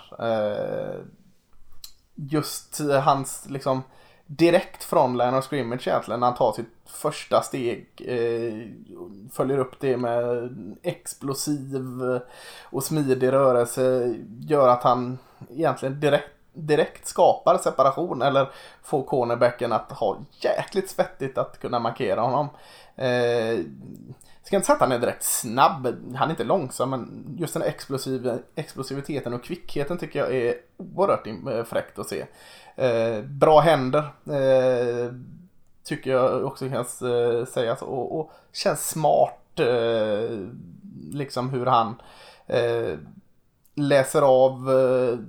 Just hans liksom direkt från line of scrimmage egentligen när han tar sitt första steg. Eh, följer upp det med explosiv och smidig rörelse. Gör att han egentligen direkt, direkt skapar separation eller får cornerbacken att ha jäkligt svettigt att kunna markera honom. Eh, ska inte säga att han är direkt snabb, han är inte långsam men just den explosiv, explosiviteten och kvickheten tycker jag är oerhört eh, fräckt att se. Eh, bra händer. Eh, tycker jag också kan eh, sägas. Och, och, känns smart. Eh, liksom hur han eh, läser av eh,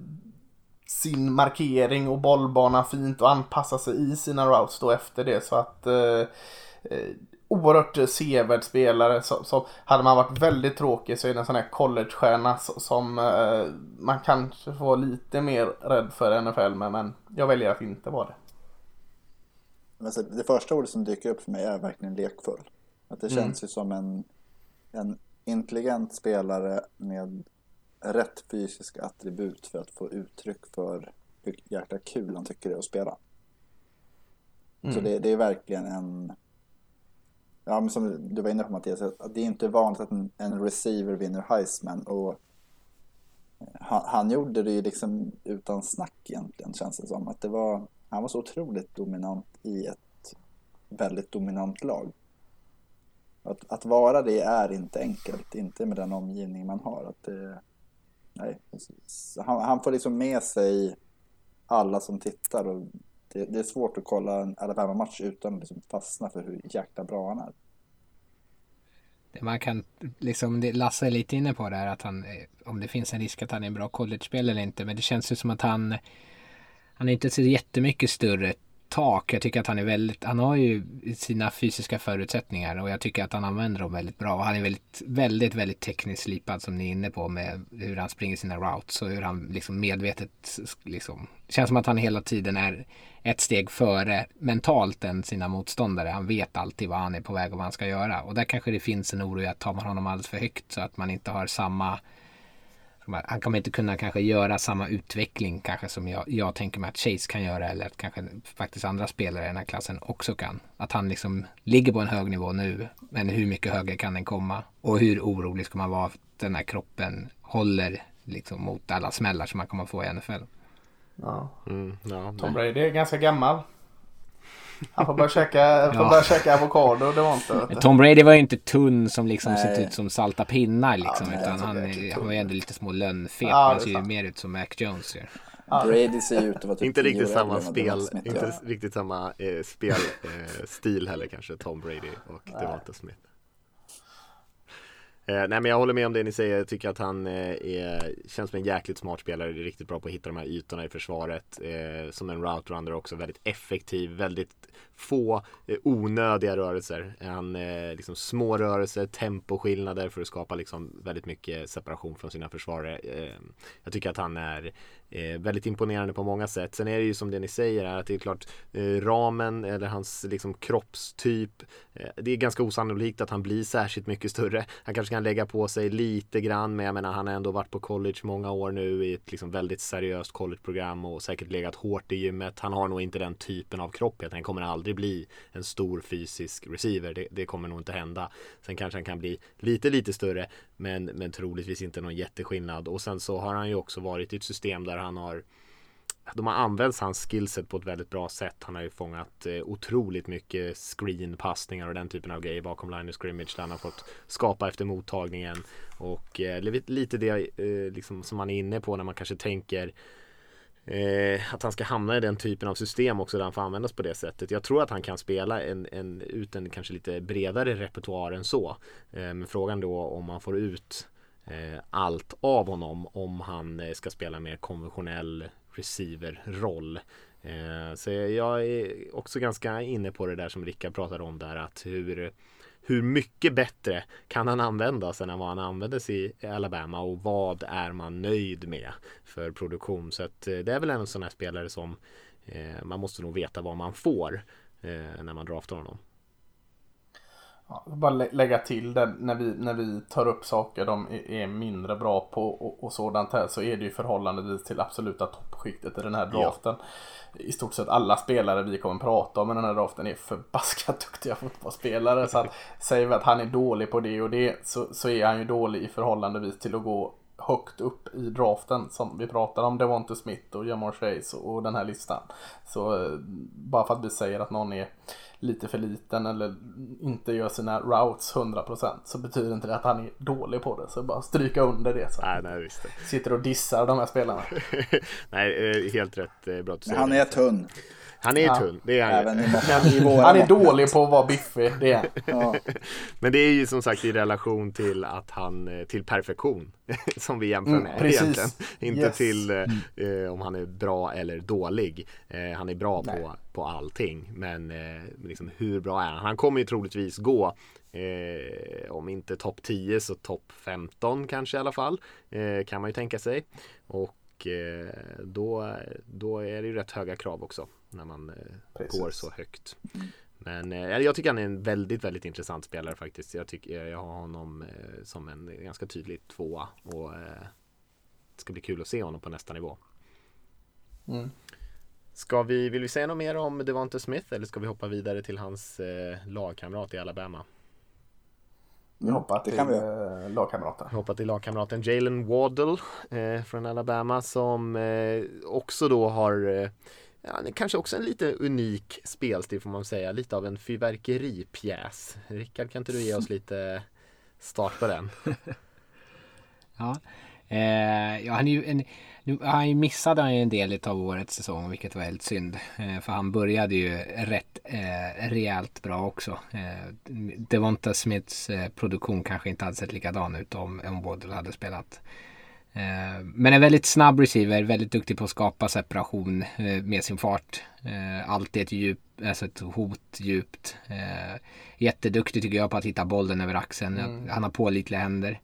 sin markering och bollbana fint och anpassar sig i sina routes då efter det. Så att eh, eh, oerhört sevärd spelare. Som, som, hade man varit väldigt tråkig så är det en sån här collegestjärna som eh, man kanske får lite mer rädd för NFL med. Men jag väljer att inte vara det. Alltså, det första ordet som dyker upp för mig är verkligen lekfull. Att det mm. känns ju som en, en intelligent spelare med rätt fysiska attribut för att få uttryck för hur jäkla kul han tycker det är att spela. Mm. Så det, det, är verkligen en ja, men som du var inne på Mattias, att det är inte vanligt att en, en receiver vinner Heisman. Och eh, han, han, gjorde det ju liksom utan snack egentligen, känns det som. Att det var, han var så otroligt dominant i ett väldigt dominant lag. Att, att vara det är inte enkelt, inte med den omgivning man har. Att det, nej, han, han får liksom med sig alla som tittar och det, det, är svårt att kolla en Alabama-match utan att liksom fastna för hur jäkla bra han är. Man kan liksom, Lasse är lite inne på det här att han, eh, om det finns en risk att han är en bra college-spelare eller inte. Men det känns ju som att han, han är inte så jättemycket större tak. Jag tycker att han är väldigt, han har ju sina fysiska förutsättningar och jag tycker att han använder dem väldigt bra. Och han är väldigt, väldigt, väldigt tekniskt slipad som ni är inne på med hur han springer sina routes och hur han liksom medvetet liksom, känns som att han hela tiden är ett steg före mentalt än sina motståndare. Han vet alltid vad han är på väg och vad han ska göra. Och där kanske det finns en oro i att tar man honom alldeles för högt så att man inte har samma han kommer inte kunna kanske göra samma utveckling kanske som jag, jag tänker mig att Chase kan göra eller att kanske faktiskt andra spelare i den här klassen också kan. Att han liksom ligger på en hög nivå nu men hur mycket högre kan den komma? Och hur orolig ska man vara att den här kroppen håller liksom mot alla smällar som man kommer få i NFL. Ja. Mm, ja, Tom. Brady är ganska gammal. Han får börja käka, får Ja. börja käka avokado. Det var inte. Tom Brady var ju inte tunn som liksom Nej. sett ut som salta pinnar liksom. nej, utan han, är han var ju ändå lite små lönnfet. Ja, han ser ju mer ut som Mac Jones gör. Brady ser ut att vara typ Inte riktigt samma spel, Smith inte riktigt samma eh, spelstil eh, stil heller kanske Tom Brady och Devonta Smith. Eh, nej men jag håller med om det ni säger, jag tycker att han eh, är, känns som en jäkligt smart spelare, är riktigt bra på att hitta de här ytorna i försvaret. Eh, som en route runner också, väldigt effektiv, väldigt få eh, onödiga rörelser. Han eh, liksom små rörelser, temposkillnader för att skapa liksom väldigt mycket separation från sina försvarare. Eh, jag tycker att han är eh, väldigt imponerande på många sätt. Sen är det ju som det ni säger här, att det är klart eh, ramen eller hans liksom kroppstyp. Eh, det är ganska osannolikt att han blir särskilt mycket större. Han kanske kan lägga på sig lite grann men jag menar han har ändå varit på college många år nu i ett liksom väldigt seriöst collegeprogram och säkert legat hårt i gymmet. Han har nog inte den typen av kropp. Han kommer aldrig bli en stor fysisk receiver. Det, det kommer nog inte hända. Sen kanske han kan bli lite lite större men, men troligtvis inte någon jätteskillnad. Och sen så har han ju också varit i ett system där han har de har använt hans skillset på ett väldigt bra sätt. Han har ju fångat eh, otroligt mycket screenpassningar och den typen av grejer bakom line of scrimmage där han har fått skapa efter mottagningen. Och eh, lite- det eh, liksom, som man är inne på när man kanske tänker Eh, att han ska hamna i den typen av system också där han får användas på det sättet. Jag tror att han kan spela en, en, ut en kanske lite bredare repertoar än så. Eh, men frågan då om man får ut eh, allt av honom om han eh, ska spela mer konventionell receiver-roll. Eh, så jag är också ganska inne på det där som Rickard pratade om där att hur hur mycket bättre kan han användas än vad han användes i Alabama och vad är man nöjd med för produktion. Så att eh, det är väl en sån här spelare som eh, man måste nog veta vad man får eh, när man draftar honom. Ja, bara lä- lägga till det när vi, när vi tar upp saker de är, mindre bra på och, och sådant här så är det ju förhållandevis till absoluta toppskiktet i den här draften. I stort sett alla spelare vi kommer prata om i den här draften är förbaskat duktiga fotbollsspelare. Så att säger vi att han är dålig på det och det så, så är han ju dålig i förhållandevis till att gå högt upp i draften som vi pratar om Devonte Smith och Jamar Chase och, och den här listan. Så eh, bara för att vi säger att någon är lite för liten eller inte gör sina routes 100% så betyder inte det att han är dålig på det. Så bara stryka under det. Så. Nej, nej visst. Sitter och dissar de här spelarna. nej, eh, helt rätt. eh, Bra att du säger han det. är tunn. Han är Ja. tunn, det är han ju. Han är dålig på att vara biffig, det är. Ja, Men det är ju som sagt i relation till att han eh, till perfektion som vi jämför Mm, med precis. egentligen. Inte Yes. till eh, eh, om han är bra eller dålig. Eh, han är bra Nej. på, på allting. Men eh, liksom, hur bra är han? Han kommer ju troligtvis gå eh, om inte topp 10 så topp 15 kanske i alla fall. Eh, kan man ju tänka sig. Och eh, då, då är det ju rätt höga krav också när man eh, Precis. går så högt. Men eh, jag tycker han är en väldigt, väldigt intressant spelare faktiskt. Jag, tycker, jag har honom eh, som en ganska tydlig tvåa och eh, det ska bli kul att se honom på nästa nivå. Mm. Ska vi, vill vi säga något mer om Devonta Smith eller ska vi hoppa vidare till hans eh, lagkamrat i Alabama? Vi hoppar det till kan vi eh, lagkamrater. Hoppa till lagkamraten Jalen Waddle eh, från Alabama som eh, också då har eh, Ja, det kanske också en lite unik spelstil får man säga. Lite av en fyrverkeripjäs. Rickard, kan inte du ge oss lite start på den? Ja. Eh, ja, han är ju en, nu, han missade han ju en del av årets säsong, vilket var helt synd. Eh, för han började ju rätt eh, rejält bra också. Eh, Devonta Smiths eh, produktion kanske inte hade sett likadan ut om, om Waddle hade spelat. Eh, men en väldigt snabb receiver, väldigt duktig på att skapa separation eh, med sin fart. Eh, alltid ett, djup, alltså ett hot djupt. Jätteduktig tycker jag på att hitta bollen över axeln. Han har pålitliga händer.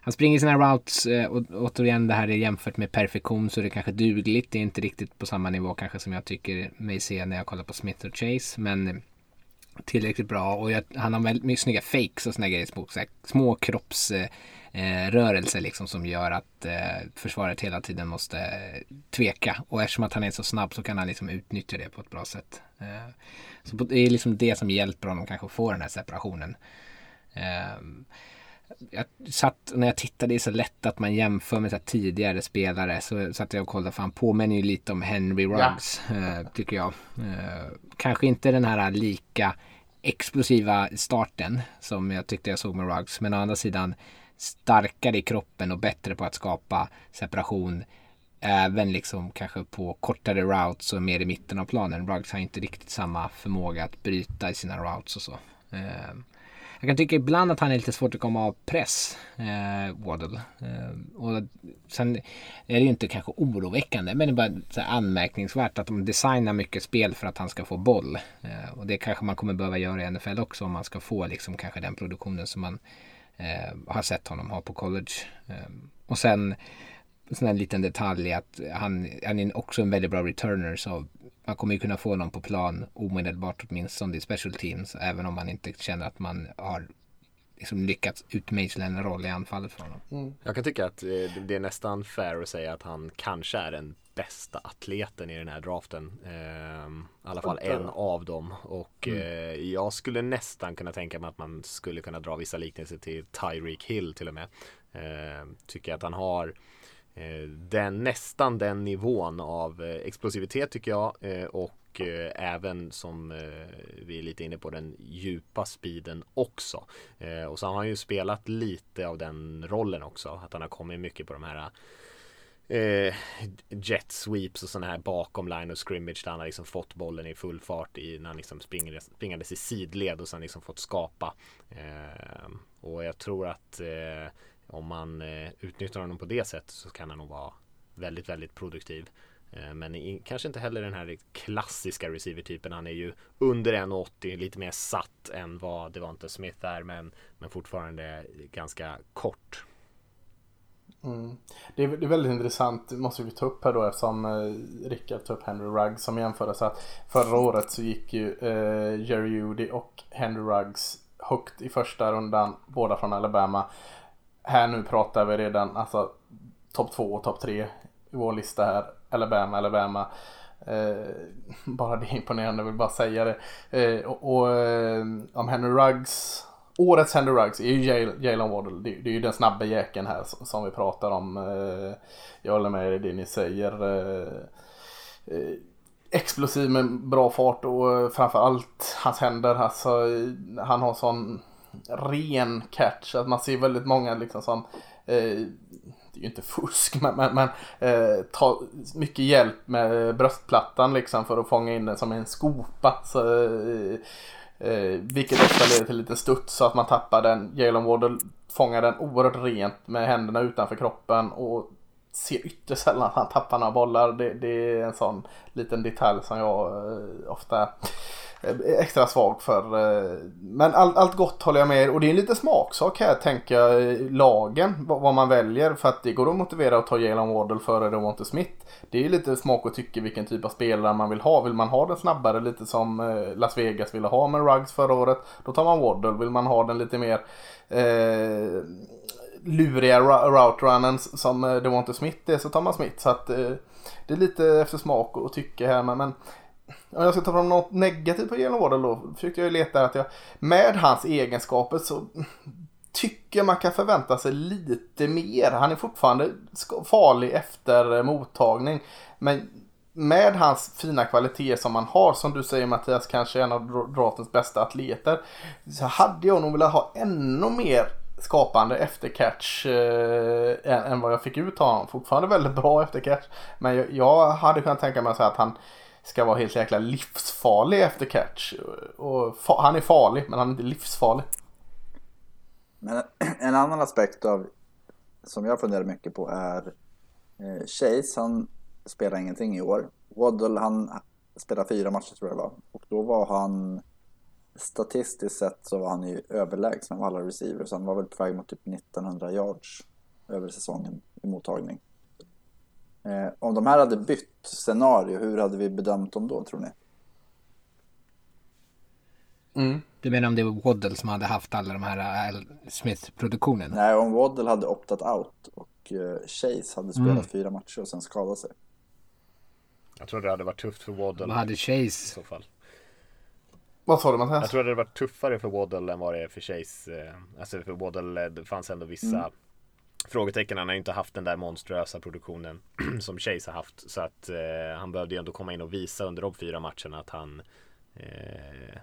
Han springer sina routes och återigen det här är jämfört med perfektion så är det kanske dugligt. Det är inte riktigt på samma nivå kanske som jag tycker mig se när jag kollar på Smith och Chase. Men tillräckligt bra och jag, han har väldigt mycket snygga fakes och såna grejer. Små, så här, små kropps eh, rörelser liksom som gör att eh, försvaret hela tiden måste tveka. Och eftersom att han är så snabb så kan han liksom utnyttja det på ett bra sätt. Eh, så det är liksom det som hjälper honom kanske att få den här separationen. Eh, jag satt, när jag tittade, det är så lätt att man jämför med så tidigare spelare. Så satt jag och kollade, för han påminner ju lite om Henry Ruggs, ja. eh, tycker jag. Kanske inte den här lika explosiva starten som jag tyckte jag såg med Ruggs. Men å andra sidan starkare i kroppen och bättre på att skapa separation. Även liksom kanske på kortare routes och mer i mitten av planen. Ruggs har inte riktigt samma förmåga att bryta i sina routes och så. Ehm, jag kan tycka ibland att han är lite svårt att komma av press, eh, Waddle. Eh, och sen är det ju inte kanske oroväckande, men det är bara så anmärkningsvärt att de designar mycket spel för att han ska få boll. Eh, och det kanske man kommer behöva göra i NFL också om man ska få liksom kanske den produktionen som man eh, har sett honom ha på college. Eh, och sen sån en liten detalj att han, han är också en väldigt bra returner så man kommer ju kunna få någon på plan omedelbart åtminstone i special teams även om man inte känner att man har liksom lyckats utmejsla en roll i anfallet för honom. Mm. Jag kan tycka att eh, det är nästan fair att säga att han kanske är den bästa atleten i den här draften. Eh, I alla fall en av dem. Och mm. eh, jag skulle nästan kunna tänka mig att man skulle kunna dra vissa liknelser till Tyreek Hill till och med. Eh, tycker att han har Eh, den, nästan den nivån av eh, explosivitet tycker jag eh, och även som vi är lite inne på den djupa speeden också. Och så har han ju spelat lite av den rollen också. Att han har kommit mycket på de här eh, jet sweeps och sådana här bakom line of scrimmage där han har liksom fått bollen i full fart i när han liksom springer, springandes i sidled och sen liksom fått skapa. Eh, och jag tror att eh, om man eh, utnyttjar honom på det sättet så kan han nog vara väldigt, väldigt produktiv. Eh, men i, kanske inte heller den här klassiska receiver-typen. Han är ju under 1,80, lite mer satt än vad Devonta Smith är, men, men fortfarande ganska kort. Mm. Det, är, det, är, väldigt intressant, måste vi ta upp här då eftersom eh, Rickard tog upp Henry Ruggs som jämförelse. Att förra året så gick ju eh, Jerry Judy och Henry Ruggs högt i första rundan, båda från Alabama här nu pratar vi redan alltså topp två och topp tre i vår lista här. Alabama, Alabama. Eh, bara det är imponerande, jag vill bara säga det. Eh, och, och eh, om Henry Ruggs, årets Henry Ruggs är ju Jalen Waddle. Det, det, är ju den snabba jäkeln här som, som, vi pratar om. Eh, jag håller med i det ni säger. Eh, eh, explosiv med bra fart och framförallt hans händer. Alltså, han har sån ren catch. Att man ser väldigt många liksom som det är ju inte fusk men, men, men eh, ta mycket hjälp med bröstplattan liksom för att fånga in den som en skopa. Så, eh, eh, vilket ofta leder till lite studs så att man tappar den. Jalen Wardle fångar den oerhört rent med händerna utanför kroppen och ser ytterst sällan att han tappar några bollar. Det, det är en sån liten detalj som jag eh, ofta Eh, extra svag för. Eh, men allt, allt gott håller jag med Och det är en lite smaksak här tänker jag. Lagen, vad man väljer. För att det går att motivera att ta Jalen Waddle före Devonte Smith. Det är lite smak och tycke vilken typ av spelare man vill ha. Vill man ha den snabbare lite som eh, Las Vegas ville ha med Ruggs förra året. Då tar man Waddle. Vill man ha den lite mer eh, luriga route runnen som Devonte Smith är så tar man Smith. Så att eh, det är lite efter smak och tycke här. Men, men om jag ska ta fram något negativt på Jalen Waddle då försökte jag leta att jag med hans egenskaper så tycker man kan förvänta sig lite mer. Han är fortfarande farlig efter mottagning. Men med hans fina kvaliteter som han har, som du säger Mattias, kanske en av draftens bästa atleter. Så hade jag nog velat ha ännu mer skapande eftercatch eh, än, än, vad jag fick ut av honom. Fortfarande väldigt bra eftercatch. Men jag, jag hade kunnat tänka mig att säga att han ska vara helt jäkla livsfarlig efter catch. Och han är farlig men han är inte livsfarlig. Men en annan aspekt av som jag funderar mycket på är eh, Chase, han spelar ingenting i år. Waddle, han spelar fyra matcher tror jag det var. Och då var han statistiskt sett så var han ju överlägsen av alla receivers. Han var väl på väg mot typ 1900 yards över säsongen i mottagning. Eh, om de här hade bytt scenario, hur hade vi bedömt dem då tror ni? Mm. Du menar om det var Waddle som hade haft alla de här Al Smith-produktionen? Nej, om Waddle hade optat out och uh, Chase hade spelat mm. fyra matcher och sen skadat sig. Jag tror det hade varit tufft för Waddle. Vad hade Chase? I så fall. Vad sa du Mattias? Jag tror det hade varit tuffare för Waddle än vad det är för Chase. eh, Alltså för Waddle, eh, det fanns ändå vissa Mm frågetecken. Han har ju inte haft den där monstruösa produktionen som Chase har haft. Så att eh, han behövde ju ändå komma in och visa under de fyra matcherna att han eh,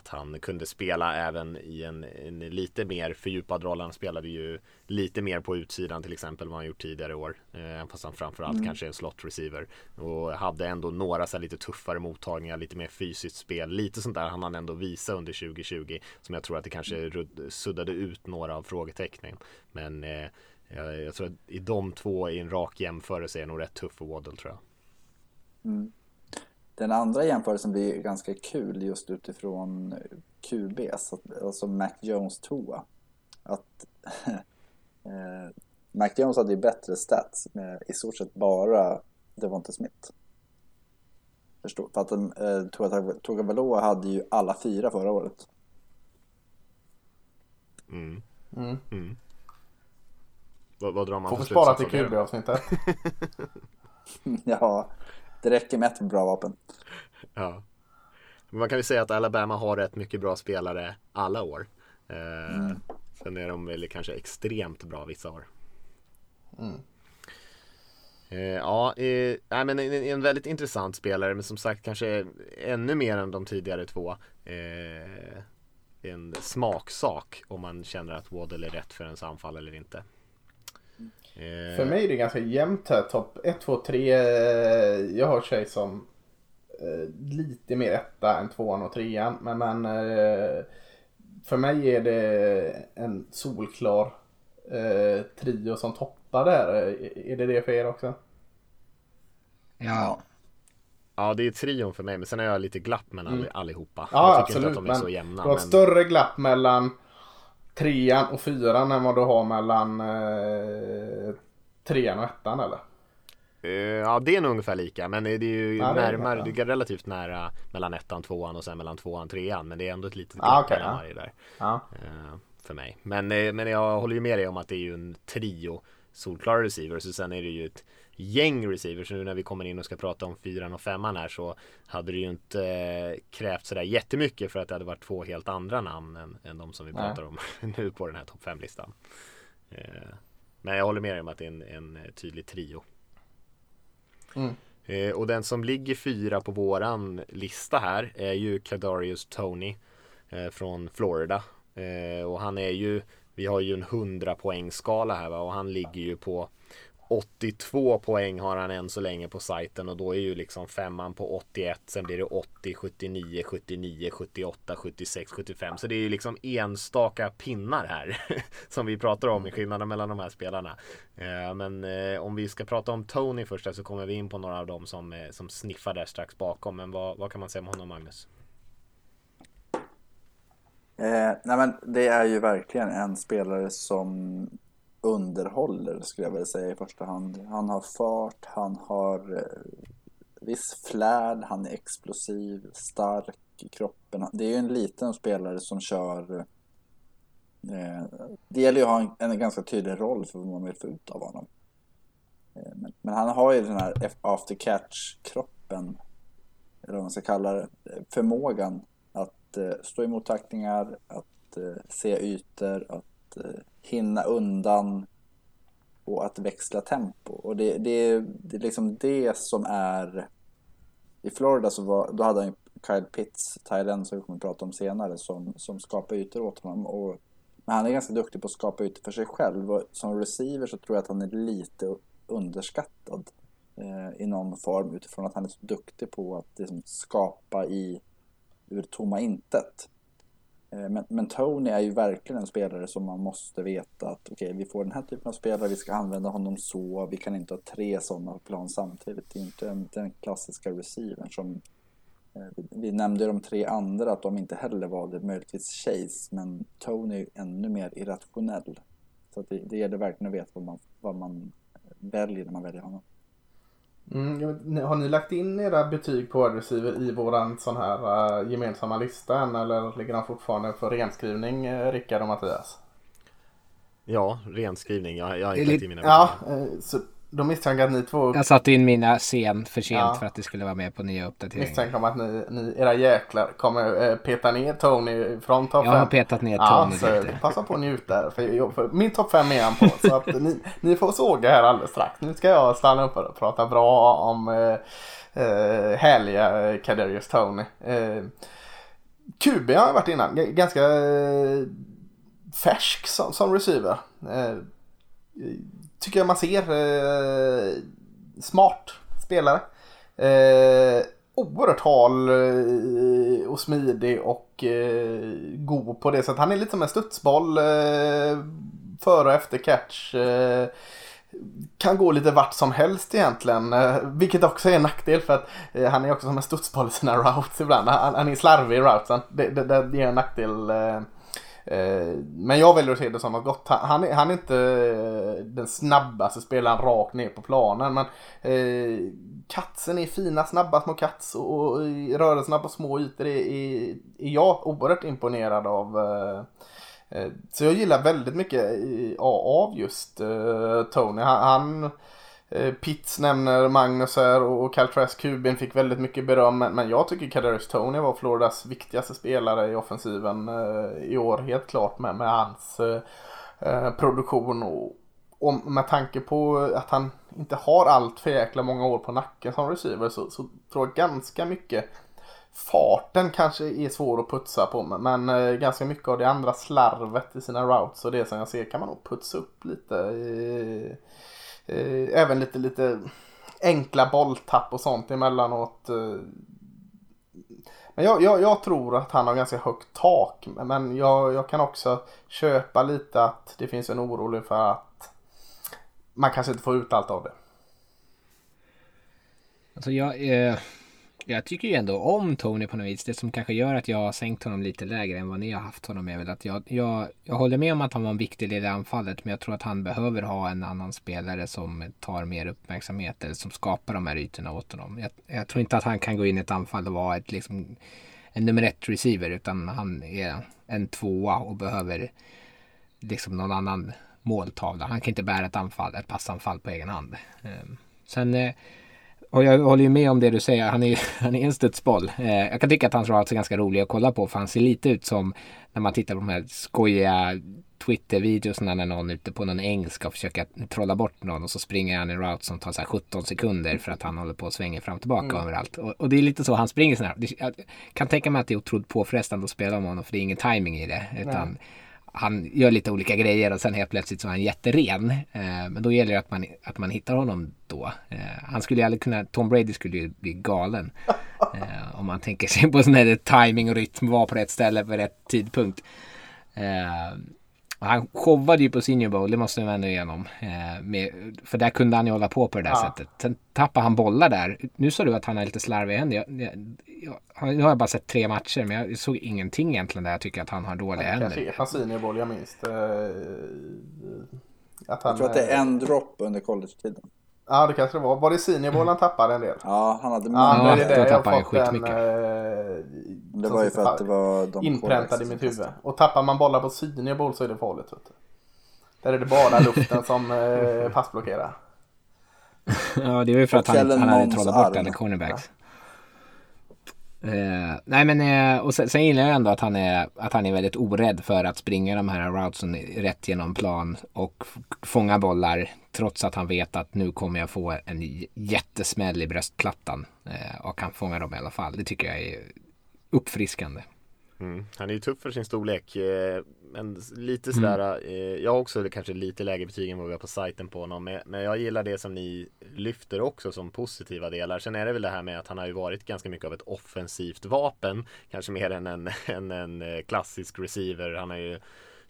att han kunde spela även i en, en lite mer fördjupad roll. Han spelade ju lite mer på utsidan till exempel vad han gjort tidigare år. Eh, fast han framförallt Mm. kanske är en slot receiver. Och hade ändå några så här lite tuffare mottagningar, lite mer fysiskt spel. Lite sånt där han han ändå visa under 2020. Som jag tror att det kanske rudd, suddade ut några av frågetecknen. Men eh, jag, jag tror att i de två i en rak jämförelse är nog rätt tuff för Waddle tror jag. Mm. Den andra jämförelsen blir ganska kul just utifrån QB, så att, alltså Mac Jones Toa. Att eh, Mac Jones hade ju bättre stats med i stort sett bara Devonta Smith. Förstå, för att eh, Tua Tagovailoa hade ju alla fyra förra året. Mm. Mm. Mm. Vad, vad drar man Får vi för spara slutsats till av det då? QB-avsnittet. ja, det räcker med ett bra vapen. Ja. Man kan ju säga att Alabama har rätt mycket bra spelare alla år. Eh, Mm. Sen är de väl kanske extremt bra vissa år. Mm. Eh, ja, eh, nej, men en, en väldigt intressant spelare men som sagt kanske ännu mer än de tidigare två. Eh, en smaksak om man känner att Waddle är rätt för ens anfall eller inte. Eh, För mig är det ganska jämnt här. Topp 1, 2, 3. Jag har tjej som eh, lite mer etta än tvåan och trean. Men, men eh, för mig är det en solklar eh, trio som toppar där. Eh, Är det det för er också? Ja, Ja, det är trion för mig men sen har jag lite glapp mellan Mm. allihopa. Ja, jag tycker absolut. inte att de är men så jämna. du har men- större glapp mellan trean och fyran än vad du har mellan eh, trean och ettan eller? Eh, Ja det är nog ungefär lika men det är ju Ja, närmare, det är relativt nära mellan ettan, tvåan och sen mellan tvåan, trean men det är ändå ett litet Ah, okej, mellan ja. varje där. Ja. eh, För mig. Men, eh, men jag håller ju med dig om att det är ju en trio solklara receivers och sen är det ju ett gäng receivers. Nu när vi kommer in och ska prata om fyran och femman här så hade det ju inte eh, krävt sådär jättemycket för att det hade varit två helt andra namn än, än de som vi Nej. pratar om nu på den här topp 5-listan. Eh, Men jag håller med dig om att det är en, en eh, tydlig trio. Mm. Eh, och den som ligger fyra på våran lista här är ju Kadarius Tony från Florida. Och han är ju, vi har ju en 100 poängskala här va? och han ligger ju på 82 poäng har han än så länge på sajten och då är ju liksom femman på 81 sen blir det 80, 79, 79, 78, 76, 75 så det är ju liksom enstaka pinnar här som vi pratar om i skillnaden mellan de här spelarna. Eh, men eh, om vi ska prata om Tony först så kommer vi in på några av dem som, eh, som sniffar där strax bakom men vad, vad kan man säga om honom Magnus? Eh, nej men det är ju verkligen en spelare som underhåller skulle jag vilja säga i första hand. Han har fart, han har eh, viss flärd, han är explosiv, stark i kroppen. Det är ju en liten spelare som kör eh, det gäller ju att ha en, en ganska tydlig roll för vad man vill få ut av honom. Eh, men, men han har ju den här after catch-kroppen, eller vad man ska kalla det, eh, förmågan att eh, stå emot tacklingar, att eh, se ytor, att hinna undan och att växla tempo. Och det, det, det är liksom det som är... I Florida så var, då hade han Kyle Pitts, Thailand som vi kommer att prata om senare, som, som skapar ytor åt honom. Och, men han är ganska duktig på att skapa ytor för sig själv. Och som receiver så tror jag att han är lite underskattad eh, i någon form utifrån att han är så duktig på att liksom, skapa i ur tomma intet. Eh, men, men Tony är ju verkligen en spelare som man måste veta att okej, vi får den här typen av spelare, vi ska använda honom så, vi kan inte ha tre sådana plan samtidigt. Det är inte den, den klassiska receivern som eh, vi, vi nämnde de tre andra att de inte heller valde möjligtvis Chase, men Tony är ju ännu mer irrationell. Så att det, det gäller verkligen att veta vad man, vad man väljer när man väljer honom. Mm, har ni lagt in era betyg på wide receiver i våran sån här eh, gemensamma lista än eller ligger de fortfarande för renskrivning, uh, Rickard och Mattias? Ja, renskrivning. Jag, jag har inte lagt lite- i mina Ja, betyg. eh, så Då misstänker att ni två Jag satte in mina sen för sent Ja. för att det skulle vara med på nya uppdateringar. misstänker om att ni, ni era jäklar kommer eh, peta ner Tony från topp Jag har 5. petat ner Ja, Tony lite. passa på att njuta. För, jag- för min topp 5 är han på. Så att ni, ni får såga här alldeles strax. Nu ska jag stanna upp och prata bra om eh, eh, härliga eh, Kadarius Tony. Eh, QB har jag varit innan. G- ganska eh, färsk som, som receiver. Eh, tycker jag man ser eh, smart spelare. Eh, oerhört hal eh, och smidig och eh, god på det sättet. Han är lite som en studsboll eh, före och efter catch. Eh, kan gå lite vart som helst egentligen. Eh, vilket också är en nackdel för att eh, han är också som en studsboll i sina routes ibland. Han, han är slarvig i routesen. Det, det, det, det är en nackdel. Eh, Eh, men jag väljer att se det som något gott. Han- är, han är inte eh, den snabbaste spelaren rakt ner på planen. Men eh, Katsen är fina, snabba små kats och, och rörelserna på små ytor är, är, är jag oerhört imponerad av. eh, eh Så jag gillar väldigt mycket av just eh, Tony. Han, han eh, Eh, Pitts nämner Magnus här och och Kubin fick väldigt mycket beröm. Men jag tycker Kadarius Tony var Floridas viktigaste spelare i offensiven eh, i år. Helt klart med, med hans eh, eh produktion. Och, och med tanke på att han inte har allt för jäkla många år på nacken som receiver så, så tror jag ganska mycket Farten kanske är svår att putsa på men- men eh, ganska mycket av det andra slarvet i sina routes och det som jag ser kan man nog putsa upp lite. Eh, eh, även lite, lite enkla bolltapp och sånt emellanåt. eh. Men jag, jag, jag tror att han har ganska högt tak. Men jag, jag kan också köpa lite att det finns en oro för att man kanske inte får ut allt av det. Alltså jag, eh, jag tycker ju ändå om Tony på något vis. Det som kanske gör att jag har sänkt honom lite lägre än vad ni har haft honom är väl att jag, jag, jag håller med om att han var en viktig del i anfallet. Men jag tror att han behöver ha en annan spelare som tar mer uppmärksamhet eller som skapar de här ytorna åt honom. Jag, jag tror inte att han kan gå in i ett anfall och vara ett, liksom, en nummer ett receiver utan han är en tvåa och behöver liksom någon annan måltavla. Han kan inte bära ett anfall, ett passanfall på egen hand. Ehm, sen eh, och jag håller ju med om det du säger. Han är, han är en studsboll. Eh, jag kan tycka att hans routes är ganska roliga att kolla på. För han ser lite ut som när man tittar på de här skojiga Twitter-videosarna när någon är ute på någon äng ska försöka trolla bort någon och så springer han en route som tar så här 17 sekunder för att han håller på och svänger fram och tillbaka överallt. Och, och det är lite så han springer. Det- Jag kan tänka mig att det är otroligt påfrestande att spela med honom för det är ingen timing i det. Utan han gör lite olika grejer och sen helt plötsligt så är han jätteren. Eh, men då gäller det att man, att man hittar honom då. Eh, han skulle ju aldrig kunna, Tom Brady skulle ju bli galen. Eh, om man tänker sig på sån här timing och rytm, var på rätt ställe på rätt tidpunkt. Han showade ju på Senior Bowl, det måste man ändå igenom. Eh, med, för där kunde han ju hålla på på det där Ja. sättet. Sen tappade han bollar där. Nu sa du att han har lite slarviga händer. Nu har jag bara sett tre matcher men jag såg ingenting egentligen där jag tycker att han har dåliga Det kanske är händer. från Senior Bowl jag minns det. Att han, Jag tror att det är en drop under college-tiden. Ja det kanske det var. Var det Senior Bowl han tappade en del? Ja, han hade Ja, många. men det är det jag har han fått en... skitmycket. eh, Det var ju för att det var de inpräntad i mitt huvud. Och tappar man bollar på Senior Bowl så är det farligt. Vet du. Där är det bara luften som eh, passblockerar. Ja, det var ju för att han, han hade trollat bort alla cornerbacks. Eh, nej men eh, och sen, sen gillar jag ändå att han, är, att han är väldigt orädd för att springa de här routesen rätt genom plan och fånga bollar trots att han vet att nu kommer jag få en jättesmäll i bröstplattan eh, och kan fånga dem i alla fall. Det tycker jag är uppfriskande. Mm. Han är ju tuff för sin storlek. Eh, men lite sådär, eh, jag har också kanske lite lägre betyg än vad vi har på sajten på honom. men- Men jag gillar det som ni lyfter också som positiva delar. Sen är det väl det här med att han har ju varit ganska mycket av ett offensivt vapen. Kanske mer än en, än en eh, klassisk receiver. Han har ju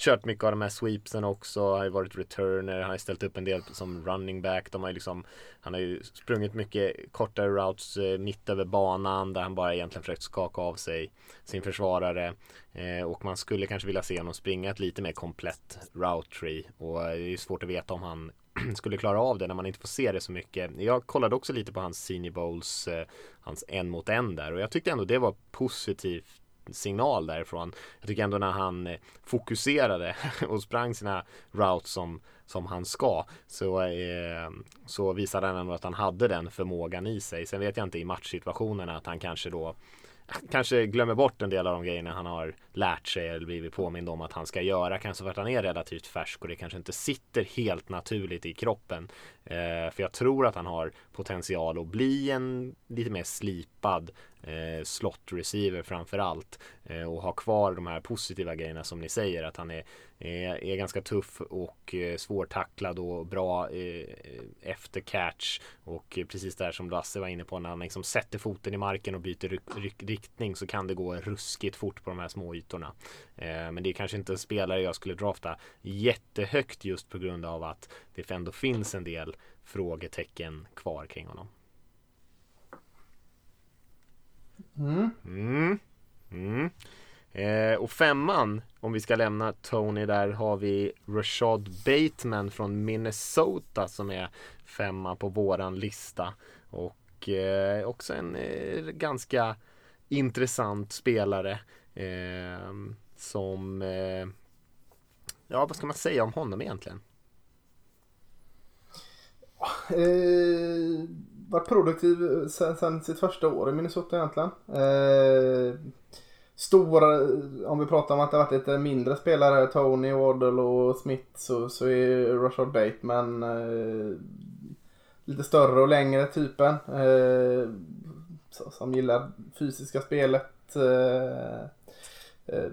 kört mycket av de här sweepsen också. Han har ju varit returner. Han har ju ställt upp en del som running back. De har ju liksom, han har ju sprungit mycket kortare routes eh, mitt över banan där han bara egentligen försökt skaka av sig sin försvarare. Eh, och man skulle kanske vilja se honom springa ett lite mer komplett route tree. Och eh, det är ju svårt att veta om han skulle klara av det när man inte får se det så mycket. Jag kollade också lite på hans senior bowls, eh, hans en mot en där och jag tyckte ändå det var positivt signal därifrån. Jag tycker ändå när han eh, fokuserade och sprang sina routes som, som han ska så, eh, så visade han ändå att han hade den förmågan i sig. Sen vet jag inte i matchsituationerna att han kanske då kanske glömmer bort en del av de grejerna han har lärt sig eller blivit påmind om att han ska göra. Kanske för att han är relativt färsk och det kanske inte sitter helt naturligt i kroppen. Eh, för jag tror att han har potential att bli en lite mer slipad eh, slot receiver framförallt. Eh, och ha kvar de här positiva grejerna som ni säger att han är, är, är ganska tuff och eh, svårtacklad och bra eh, efter catch. Och precis där som Lasse var inne på när han liksom sätter foten i marken och byter ryk, ryk, riktning så kan det gå ruskigt fort på de här små ytorna. Eh, men det är kanske inte en spelare jag skulle drafta jättehögt just på grund av att det ändå finns en del frågetecken kvar kring honom. Mm. Mm. Mm. Eh, och femman, om vi ska lämna Tony där, har vi Rashad Bateman från Minnesota som är femma på våran lista. Och eh, också en eh, ganska intressant spelare eh, som, eh, ja vad ska man säga om honom egentligen? Eh, varit produktiv eh, sen, sen sitt första år i Minnesota egentligen. Eh, stora, om vi pratar om att det varit lite mindre spelare, Tony, Waddle och Smith, så, så är Rashard Bateman eh, lite större och längre typen. Eh, som gillar fysiska spelet. Eh, eh,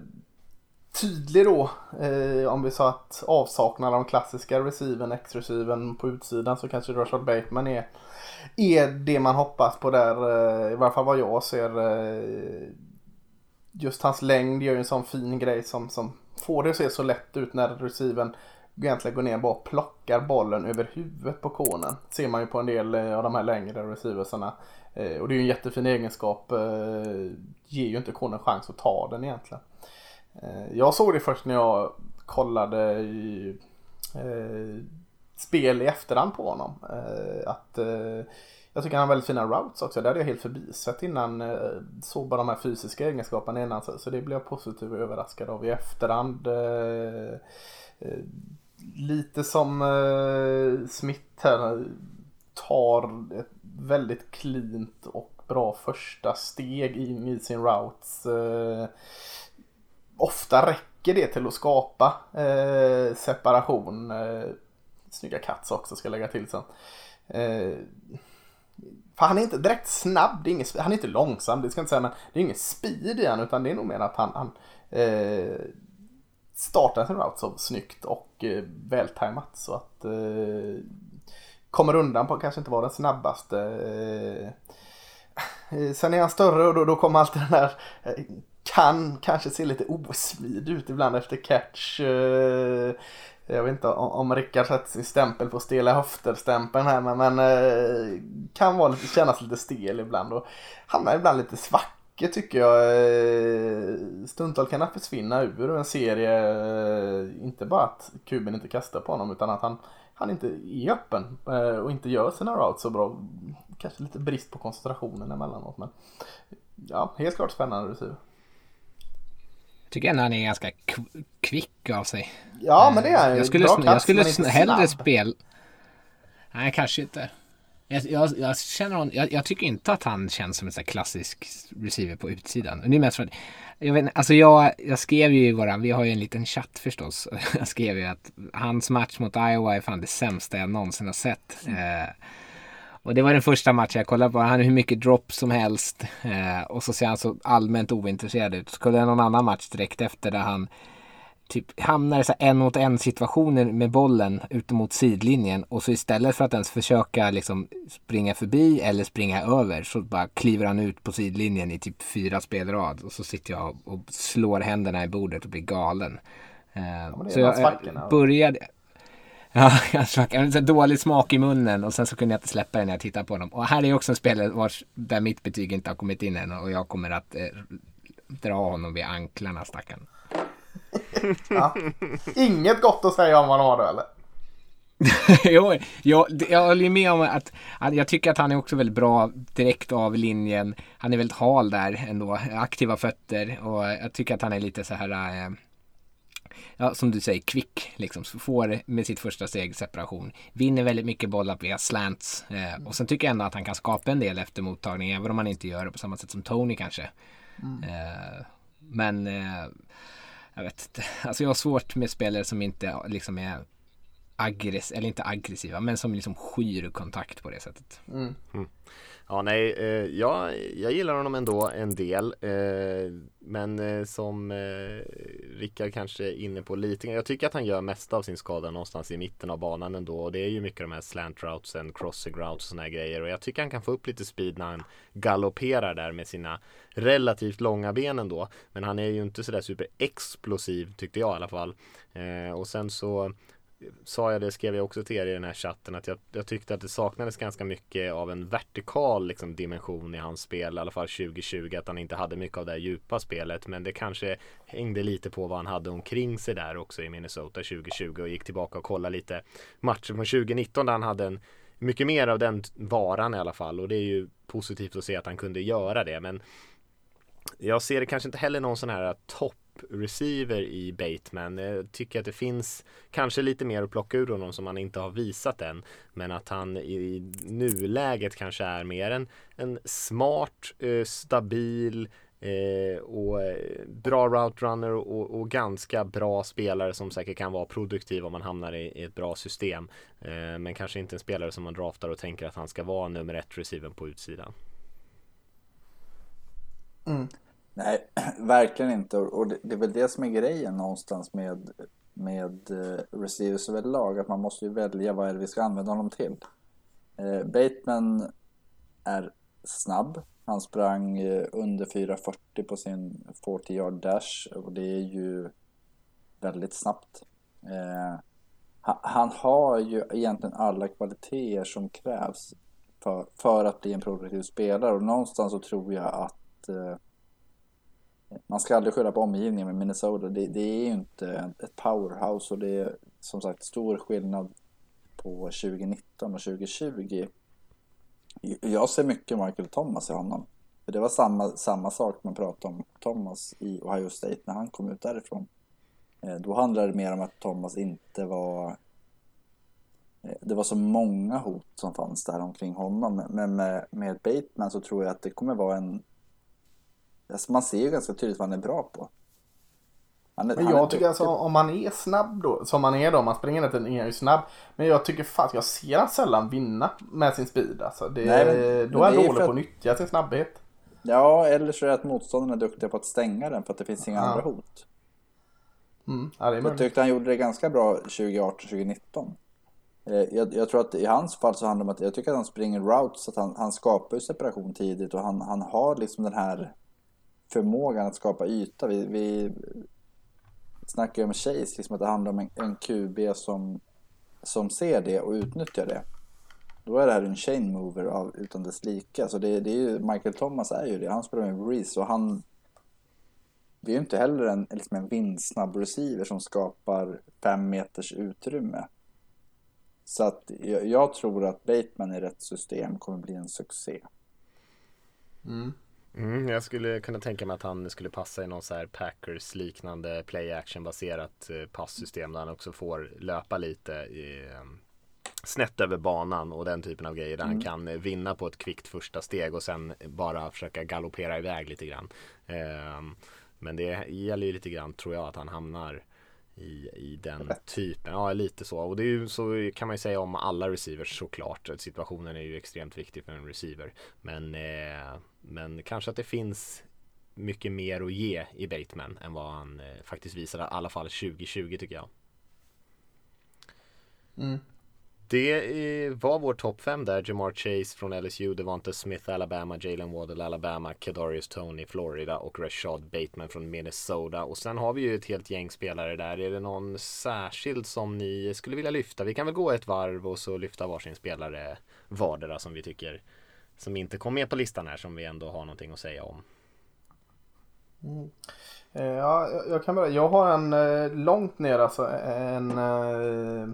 tydlig då. Eh, om vi sa att avsaknad av de klassiska receiven, X-receiven på utsidan så kanske Rashard Bateman är, är det man hoppas på där. Eh, I varje fall vad jag ser. Eh, just hans längd gör ju en sån fin grej som, som får det att se så lätt ut när receiven egentligen går ner och bara plockar bollen över huvudet på konen. Ser man ju på en del eh, av de här längre receiversarna. Och det är ju en jättefin egenskap. Ger ju inte konen chans att ta den egentligen. Jag såg det först när jag kollade i, spel i efterhand på honom. Eh, att eh, jag tycker han har väldigt fina routes också. Det hade jag helt förbisett innan. Eh, såg bara de här fysiska egenskaperna innan. Så, så det blev jag positivt överraskad av i efterhand. Eh, eh, lite som eh, Smith här tar ett väldigt cleant och bra första steg in i sin routes eh, ofta räcker det till att skapa eh, separation. Eh, Snygga cuts också ska jag lägga till sen. Eh, för han är inte direkt snabb, det är inget, han är inte långsam, det ska jag inte säga, men det är ingen speed i han utan det är nog mer att han, han eh, startar sin route så snyggt och eh, vältajmat så att eh, kommer undan på att kanske inte vara den snabbaste. Eh, eh sen är han större och då, då kommer alltid den här eh, kan kanske se lite osmidig ut ibland efter catch. Eh, jag vet inte om Rickard sätter sin stämpel på stela höfter-stämpeln här men, men eh, kan vara lite, kännas lite stel ibland och hamnar ibland lite svacke tycker jag. Eh, stundtal stundtals kan han försvinna ur en serie. Eh, inte bara att kuben inte kastar på honom utan att han, han inte är öppen eh, och inte gör sina routes så bra. Kanske lite brist på koncentrationen emellanåt men ja, helt klart spännande receiver tycker ändå han är ganska kvick av sig. Ja, men det är Jag skulle, Bra jag skulle hellre spela... Nej, kanske inte. Jag, jag, jag känner hon, jag, jag, tycker inte att han känns som en sån klassisk receiver på utsidan. det är mest för jag, vet, alltså jag, jag skrev ju i våra, vi har ju en liten chatt förstås. Jag skrev ju att hans match mot Iowa är fan det sämsta jag någonsin har sett. Mm. Eh, och det var den första matchen jag kollade på. Han har hur mycket dropp som helst. Eh, och så ser han så allmänt ointresserad ut. Så kollade jag någon annan match direkt efter där han typ hamnar i så en mot en situationer med bollen ut mot sidlinjen. Och så istället för att ens försöka liksom springa förbi eller springa över så bara kliver han ut på sidlinjen i typ fyra spelrad. Och så sitter jag och slår händerna i bordet och blir galen. Eh, ja, så jag, jag började... Ja, jag hade dålig smak i munnen och sen så kunde jag inte släppa det när jag tittade på dem. Och här är också en spelare vars, där mitt betyg inte har kommit in än och jag kommer att eh, dra honom vid anklarna stackarn. ja. Inget gott att säga om honom har du eller? jo, jag, jag håller med om att, att jag tycker att han är också väldigt bra direkt av linjen. Han är väldigt hal där ändå, aktiva fötter och jag tycker att han är lite så här eh, ja, som du säger, kvick liksom. Får med sitt första steg separation. Vinner väldigt mycket bollar via slants. Eh, och sen tycker jag ändå att han kan skapa en del efter mottagning, även om han inte gör det på samma sätt som Tony kanske. Mm. Eh, men eh, jag vet inte. Alltså jag har svårt med spelare som inte liksom är aggressiva, eller inte aggressiva, men som liksom skyr kontakt på det sättet. Mm. Mm. Ja, nej, eh, jag, jag gillar honom ändå en del. Eh, men eh, som eh, Rickard kanske är inne på lite Jag tycker att han gör mest av sin skada någonstans i mitten av banan ändå. Och det är ju mycket de här slant routesen, crossing routes och såna här grejer. Och jag tycker han kan få upp lite speed när han galopperar där med sina relativt långa ben ändå. Men han är ju inte sådär super explosiv tyckte jag i alla fall. Eh, och sen så sa jag det, skrev jag också till er i den här chatten, att jag, jag tyckte att det saknades ganska mycket av en vertikal liksom, dimension i hans spel, i alla fall 2020, att han inte hade mycket av det här djupa spelet, men det kanske hängde lite på vad han hade omkring sig där också i Minnesota 2020 och gick tillbaka och kollade lite matcher från 2019 där han hade en mycket mer av den varan i alla fall. Och det är ju positivt att se att han kunde göra det, men jag ser det kanske inte heller någon sån här topp receiver i Bateman. Jag tycker att det finns kanske lite mer att plocka ur honom som han inte har visat än. Men att han i nuläget kanske är mer en, en smart, eh, stabil eh, och eh, bra route runner och, och, ganska bra spelare som säkert kan vara produktiv om man hamnar i, i ett bra system. Eh, men kanske inte en spelare som man draftar och tänker att han ska vara nummer ett receiver på utsidan. Mm. Nej, verkligen inte. Och det, det, är väl det som är grejen någonstans med, med eh, uh, receivers överlag. Att man måste ju välja vad är det vi ska använda honom till. Eh, Bateman är snabb. Han sprang eh, under 4.40 på sin 40 yard dash och det är ju väldigt snabbt. Eh, han, han har ju egentligen alla kvaliteter som krävs för, för att bli en produktiv spelare och någonstans så tror jag att eh, man ska aldrig skylla på omgivningen med Minnesota. Det, det, är ju inte ett powerhouse och det är som sagt stor skillnad på 2019 och 2020. Jag ser mycket Michael Thomas i honom. För det var samma, samma sak man pratade om Thomas i Ohio State när han kom ut därifrån. Eh, då handlade det mer om att Thomas inte var... Eh, det var så många hot som fanns där omkring honom. Men med, med Bateman så tror jag att det kommer vara en Alltså man ser ju ganska tydligt vad han är bra på. Är, men jag tycker alltså om man är snabb då, som man är då, man springer tiden, är ju snabb. Men jag tycker fan, jag ser han sällan vinna med sin speed alltså. Det, Nej, men, då är han dålig på att nyttja sin snabbhet. Ja, eller så är det att motståndarna är duktiga på att stänga den för att det finns inga ja. andra hot. Mm, ja, jag tyckte han gjorde det ganska bra 2018-2019. Eh, jag, jag, tror att i hans fall så handlar det om att jag tycker att han springer routes så att han, han skapar separation tidigt och han, han har liksom den här förmågan att skapa yta. Vi, vi snackar ju om Chase, liksom att det handlar om en, en QB som, som ser det och utnyttjar det. Då är det här en chain mover av, utan dess like. Så det, det är ju, Michael Thomas är ju det. Han spelar med Breeze och han... Det är ju inte heller en, liksom en vindsnabb receiver som skapar fem meters utrymme. Så att jag, jag tror att Bateman i rätt system kommer bli en succé. Mm. Mm, jag skulle kunna tänka mig att han skulle passa i någon så här Packers liknande play action baserat eh, passsystem där han också får löpa lite i, eh, snett över banan och den typen av grejer där mm. han kan eh, vinna på ett kvickt första steg och sen bara försöka galoppera iväg lite grann. Eh, men det gäller ju lite grann tror jag att han hamnar i, i den typen. Ja, lite så. Och det är ju så kan man ju säga om alla receivers såklart. Situationen är ju extremt viktig för en receiver. Men, eh, men kanske att det finns mycket mer att ge i Bateman än vad han eh, faktiskt visade, i alla fall 2020 tycker jag. Mm. Det var vår topp 5 där. Jamar Chase från LSU, Devonta Smith, Alabama, Jalen Waddle, Alabama, Kadarius Tony, Florida och Rashad Bateman från Minnesota. Och sen har vi ju ett helt gäng spelare där. Är det någon särskild som ni skulle vilja lyfta? Vi kan väl gå ett varv och så lyfta varsin spelare vardera som vi tycker som inte kom med på listan här som vi ändå har någonting att säga om. Mm. Eh, ja, jag kan börja. Jag har en eh, långt ner alltså en eh,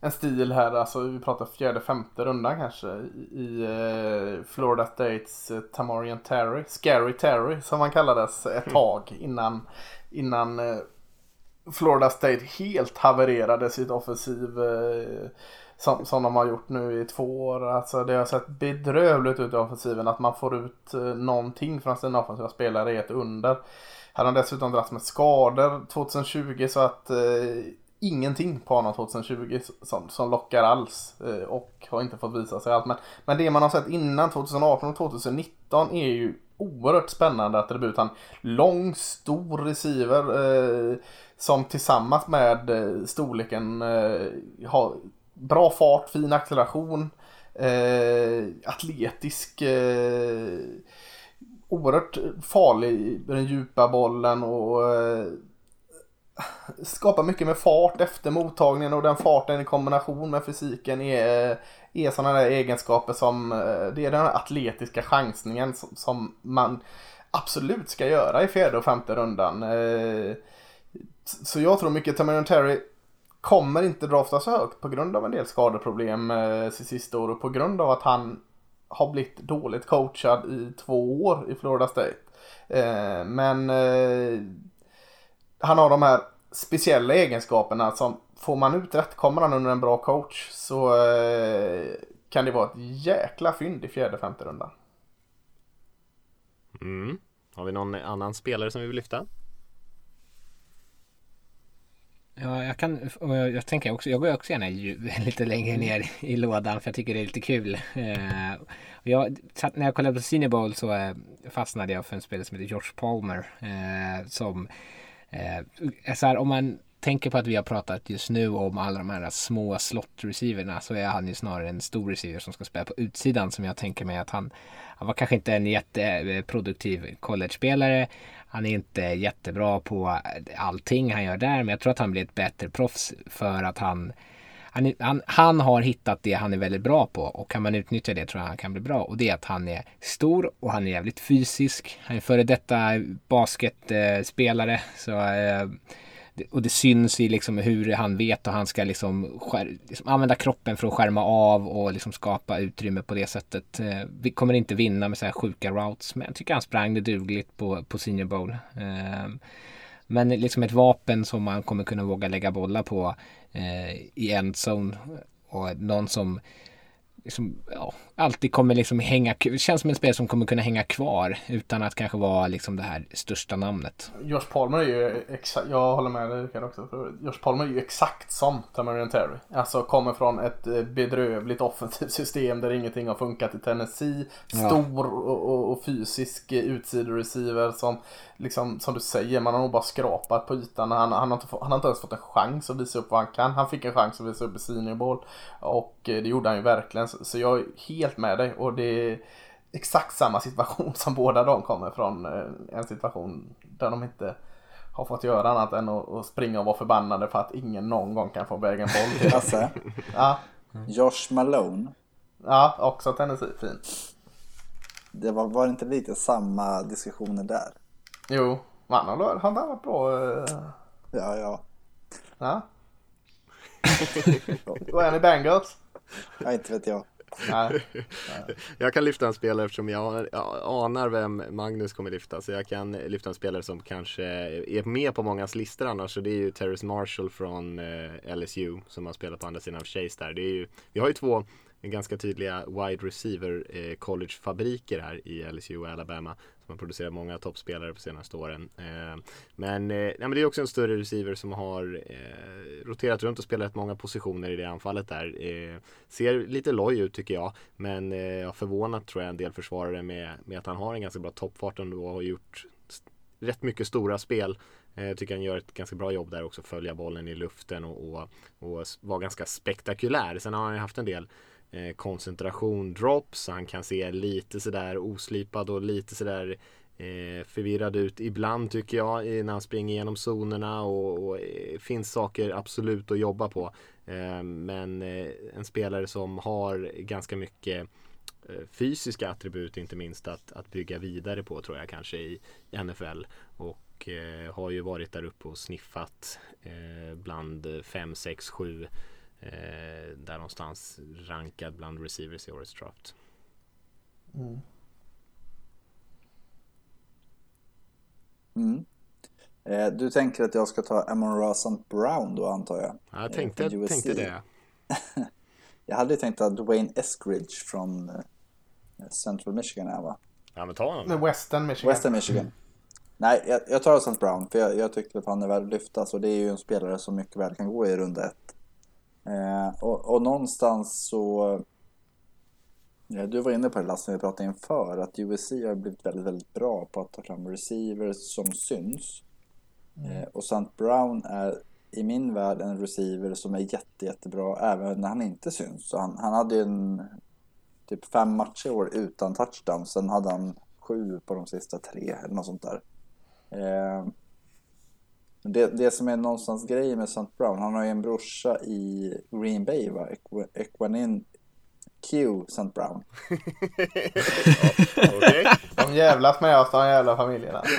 en stil här, alltså vi pratar fjärde, femte rundan kanske i, i eh, Florida States eh, Tamarian Terry, Scary Terry som han kallades ett tag innan, innan eh, Florida State helt havererade sitt offensiv eh, som, som de har gjort nu i två år. Alltså det har sett bedrövligt ut i offensiven. Att man får ut eh, någonting från sina offensiva spelare är ett under. Han har dessutom dragits med skador 2020 så att eh, ingenting på honom 2020 som, som lockar alls. Eh, och har inte fått visa sig allt. Men, men det man har sett innan 2018 och 2019 är ju oerhört spännande attribut. Han lång, stor receiver eh, som tillsammans med eh, storleken eh, har bra fart, fin acceleration, eh, atletisk, eh, oerhört farlig i den djupa bollen och eh, skapar mycket med fart efter mottagningen och den farten i kombination med fysiken är, är sådana där egenskaper som, eh, det är den här atletiska chansningen som, som man absolut ska göra i fjärde och femte rundan. Eh, så jag tror mycket Tamarion Terry kommer inte drafta så högt på grund av en del skadeproblem eh, sitt sista år och på grund av att han har blivit dåligt coachad i två år i Florida State. Men han har de här speciella egenskaperna som får man ut rätt, kommer han under en bra coach så eh, kan det vara ett jäkla fynd i fjärde, femte rundan. Mm. Har vi någon annan spelare som vi vill lyfta? Ja, jag kan, och jag, jag tänker också, jag går också gärna lite längre ner i lådan för jag tycker det är lite kul. Eh, jag, när jag kollade på Senior Bowl så eh, fastnade jag för en spelare som heter Josh Palmer. Eh, som, eh, så här, om man tänker på att vi har pratat just nu om alla de här små slot-receiverna så är han ju snarare en stor receiver som ska spela på utsidan som jag tänker mig att han, han var kanske inte en jätteproduktiv college-spelare. Han är inte jättebra på allting han gör där men jag tror att han blir ett bättre proffs för att han han, han, han, har hittat det han är väldigt bra på och kan man utnyttja det tror jag han kan bli bra. Och det är att han är stor och han är jävligt fysisk. Han är före detta basketspelare. så eh, och det syns i liksom hur han vet och han ska liksom, skär, liksom använda kroppen för att skärma av och liksom skapa utrymme på det sättet. Eh, vi kommer inte vinna med så här sjuka routes men jag tycker han sprang det dugligt på, på Senior Bowl. Eh, men liksom ett vapen som man kommer kunna våga lägga bollar på eh, i endzone. Och någon som liksom, ja, alltid kommer liksom hänga, känns som en spelare som kommer kunna hänga kvar utan att kanske vara liksom det här största namnet. Josh Palmer är ju exakt, jag håller med dig Rickard också. Josh Palmer är ju exakt som Tamarian Terry. Alltså kommer från ett eh, bedrövligt offensivt system där ingenting har funkat i Tennessee. Stor ja. och, och, och, fysisk utsidoreceiver som liksom som du säger, man har nog bara skrapat på ytan. Han, han, har inte, han har inte ens fått en chans att visa upp vad han kan. Han fick en chans att visa upp i senior ball och eh, det gjorde han ju verkligen. Så jag är helt med dig och det är exakt samma situation som båda de kommer från. Eh, en situation där de inte har fått göra annat än att springa och vara förbannade för att ingen någon gång kan få iväg en boll. Lasse? ja. Josh Malone. Ja, också Tennessee. Fin. Det var, var inte lite samma diskussioner där? Jo, han har, han har varit bra. Uh... Ja, ja. Ja. Vad är ni Bengals? Ja, inte vet jag. jag kan lyfta en spelare eftersom jag, anar vem Magnus kommer lyfta. Så jag kan lyfta en spelare som kanske är med på mångas listor annars. Så det är ju Terrence Marshall från eh, LSU som har spelat på andra sidan av Chase där. Det är ju, vi har ju två ganska tydliga wide receiver eh, college-fabriker här i LSU och Alabama som har producerat många toppspelare på senaste åren. Eh, men, eh, men det är också en större receiver som har eh, roterat runt och spelat många positioner i det anfallet där. Eh, ser lite loj ut tycker jag, men jag har förvånat tror jag en del försvarare med, med att han har en ganska bra toppfart ändå och har gjort rätt mycket stora spel. Jag tycker han gör ett ganska bra jobb där också, följa bollen i luften och, och, och vara ganska spektakulär. Sen har han ju haft en del eh, koncentration drops. Han kan se lite sådär oslipad och lite sådär eh, förvirrad ut ibland tycker jag när han springer igenom zonerna och, och eh, finns saker absolut att jobba på. Eh, men eh, en spelare som har ganska mycket eh, fysiska attribut inte minst att, att bygga vidare på tror jag kanske i NFL. Och har ju varit där uppe och sniffat bland 5, 6, 7 eh, där någonstans rankad bland receivers i årets draft. Mm. Mm. Eh, du tänker att jag ska ta Amon St. Brown då antar jag? Ja, jag tänkte, Eh, tänkte det. Jag hade tänkt att Dwayne Eskridge från eh, Central Michigan är va? Ja men ta honom. Med Western Michigan. Western Michigan. Nej, jag, jag tar St. Brown för jag, jag tycker att han är värd att lyftas och det är ju en spelare som mycket väl kan gå i runda ett. Eh, och, och någonstans så... Ja, du var inne på det Lasse, när vi pratade inför, att USC har blivit väldigt, väldigt bra på att ta fram receivers som syns. Eh, och St. Brown är i min värld en receiver som är jätte, jättebra även när han inte syns. Så han, han hade ju en typ fem matcher i år utan touchdown. Sen hade han sju på de sista tre eller något sånt där. Eh, det, det som är någonstans grejen med St. Brown, han har ju en brorsa i Green Bay va? Equ- Equanin Q St. Brown. Okej. De jävlas med oss, de jävla familjerna.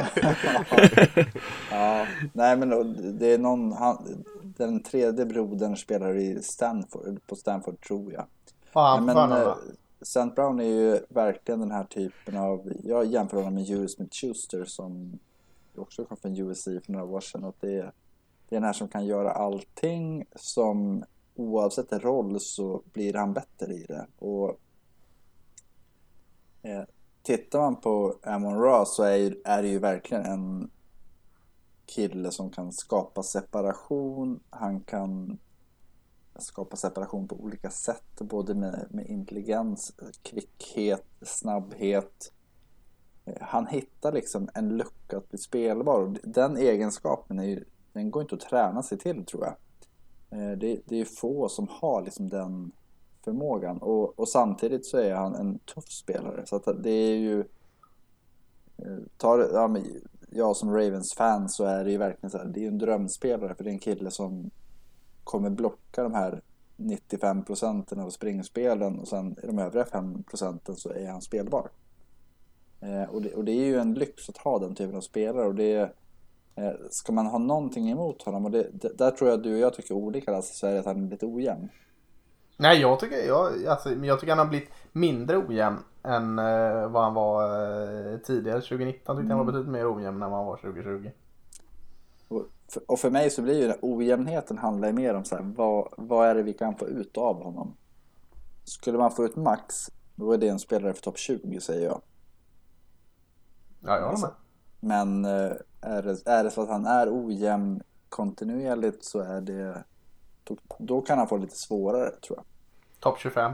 Ja, nej men då, det är någon, han, den tredje brodern spelar i Stanford, på Stanford tror jag. Får men fan eh. St. Brown är ju verkligen den här typen av, jag jämför honom med Julius Smith-Schuster som också kom från USC för några år sedan. Och det, är, det är den här som kan göra allting som oavsett roll så blir han bättre i det. Och eh, Tittar man på Amon Ra så är, ju- är det ju verkligen en kille som kan skapa separation. Han kan skapa separation på olika sätt. Både med, med intelligens, kvickhet, snabbhet. Han hittar liksom en lucka att bli spelbar. Och Den egenskapen är ju, den går inte att träna sig till tror jag. Eh, det, det är få som har liksom den förmågan. Och, och samtidigt så är han en tuff spelare. Så att det är ju... Eh, tar, ja, men jag som Ravens-fan så är det ju verkligen så här, det är ju en drömspelare för det är en kille som kommer blocka de här 95 procenten av springspelen och sen i de övriga 5 procenten så är han spelbar. Eh, och, det, och det är ju en lyx att ha den typen av spelare och det eh, ska man ha någonting emot honom och det, där tror jag du och jag tycker olika Lasse, så är det att han är lite ojämn. Nej, jag tycker, jag, alltså, jag tycker han har blivit mindre ojämn än eh, vad han var eh, tidigare. 2019 tyckte jag han var betydligt mer ojämn än vad han var 2020. Och för, och för mig så blir ju den ojämnheten handlar ju mer om så här, vad, vad är det vi kan få ut av honom? Skulle man få ut max, då är det en spelare för topp 20 säger jag. Ja, jag håller med. Men eh, är det, är det så att han är ojämn kontinuerligt så är det då, då kan han få lite svårare tror jag. Topp 25.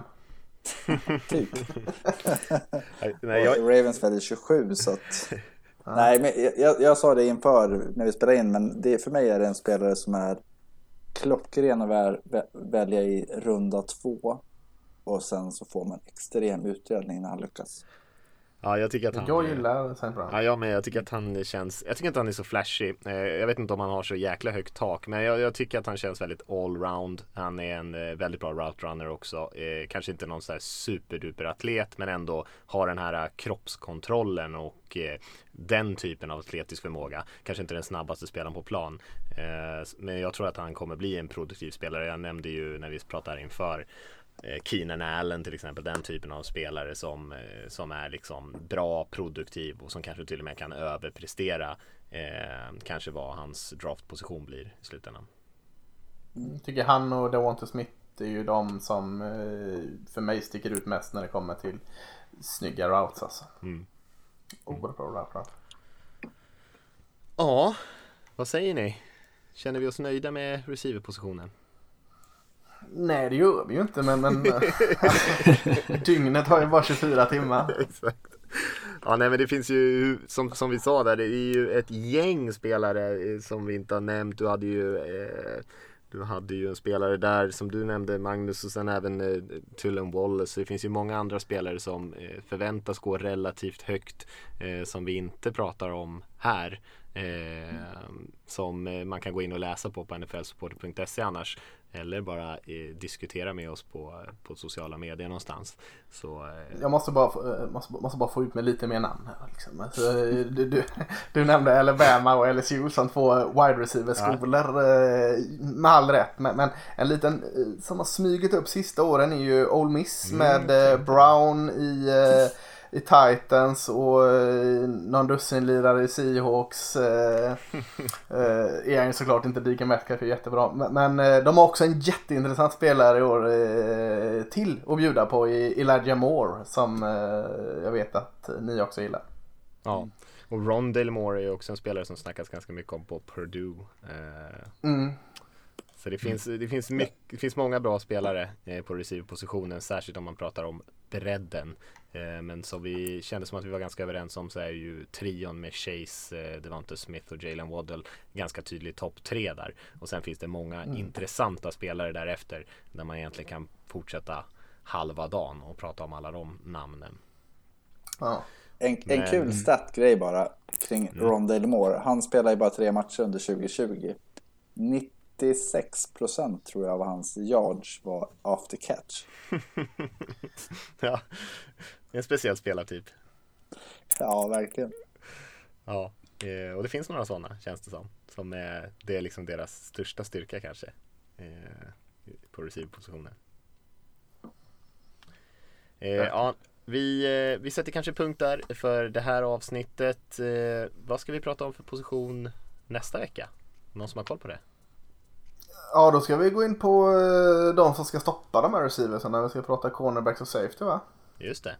Typ. Nej, jag, Och Ravens väljer 27 så att Nej men jag- jag, sa det inför när vi spelade in men det, för mig är det en spelare som är klockren att väl, vä- välja i runda två och sen så får man extrem utdelning när han lyckas. Ja, jag tycker att han... Jag gillar St. Brown. Ja, jag med. Jag tycker att han känns, jag tycker inte han är så flashig. Eh, jag vet inte om han har så jäkla högt tak, men jag, jag tycker att han känns väldigt allround. Han är en eh, väldigt bra route runner också. Eh, kanske inte någon sån här superduper atlet, men ändå har den här kroppskontrollen och den typen av atletisk förmåga. Kanske inte den snabbaste spelaren på plan, men jag tror att han kommer bli en produktiv spelare. Jag nämnde ju när vi pratade inför Keenan Allen till exempel, den typen av spelare som, eh, som är liksom bra, produktiv och som kanske till och med kan överprestera eh, kanske vad hans draftposition blir i slutändan. Jag tycker han och Devonte Smith är ju de som eh, för mig sticker ut mest när det kommer till snygga routes alltså. Mm. Oerhört bra route run. Ja, vad säger ni? Känner vi oss nöjda med receiverpositionen? Nej det gör vi ju inte men, men dygnet har ju bara 24 timmar. Exakt. Ja, nej, men det finns ju som, som vi sa där, det är ju ett gäng spelare eh, som vi inte har nämnt. Du hade ju eh, du hade ju en spelare där som du nämnde Magnus och sen även eh, Tullen Wallace. Så det finns ju många andra spelare som eh, förväntas gå relativt högt eh, som vi inte pratar om här. Eh, som eh, man kan gå in och läsa på på nflsupporter.se annars. Eller bara eh, diskutera med oss på, på sociala medier någonstans. Så, eh, Jag måste bara, få- eh, måste, måste bara få ut med lite mer namn här. Liksom. Alltså, eh, du, du, du nämnde Alabama och LSU som två wide receiver-skolor eh, med all rätt. Men, men en liten som har smugit upp sista åren är ju Ole Miss med eh, Brown i, i Titans och eh, någon dussinlirare i Seahawks. Eh, eh, är han ju såklart inte Deacon Metcalf är jättebra. Men, men eh, de har också en jätteintressant spelare i år eh, till att bjuda på i Elijah Moore som eh, jag vet att ni också gillar. ja. Och Ron Moore är ju också en spelare som snackas ganska mycket om på Purdue. Mm. Så det finns, det finns, mycket, det finns många bra spelare på receiverpositionen, särskilt om man pratar om bredden. Eh, men som vi kände som att vi var ganska överens om så är ju trion med Chase, eh, Devonta Smith och Jalen Waddell ganska tydlig topp tre där. Och sen finns det många intressanta spelare därefter där man egentligen kan fortsätta halva dagen och prata om alla de namnen. Ja. En, en Men- kul statgrej bara kring Rondale Moore. Han spelar ju bara tre matcher under 2020. 96 procent tror jag av hans yards var after catch. ja, det är en speciell spelartyp. Ja, verkligen. Ja, eh, och det finns några sådana känns det som. som är, det är liksom deras största styrka kanske. Eh, på receiverpositionen. Eh, ja, vi, vi sätter kanske punkt där för det här avsnittet. Vad ska vi prata om för position nästa vecka? Någon som har koll på det? Ja, då ska vi gå in på eh, de som ska stoppa de här receiversen när vi ska prata cornerbacks och safety va? Just det.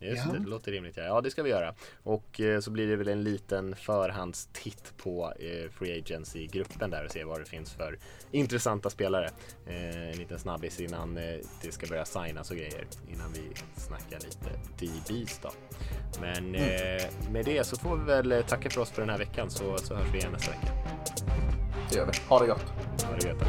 Just Ja. det, det låter rimligt. Ja. ja, det ska vi göra. Och eh, så blir det väl en liten förhandstitt på eh, Free Agency-gruppen där och se vad det finns för intressanta spelare. Eh, en liten snabbis innan eh, det ska börja signas och grejer. Innan vi snackar lite DBs då. Men eh, med det så får vi väl eh, tacka för oss för den här veckan så, så hörs vi igen nästa vecka. Det gör vi. Ha det gott. Ha det gött.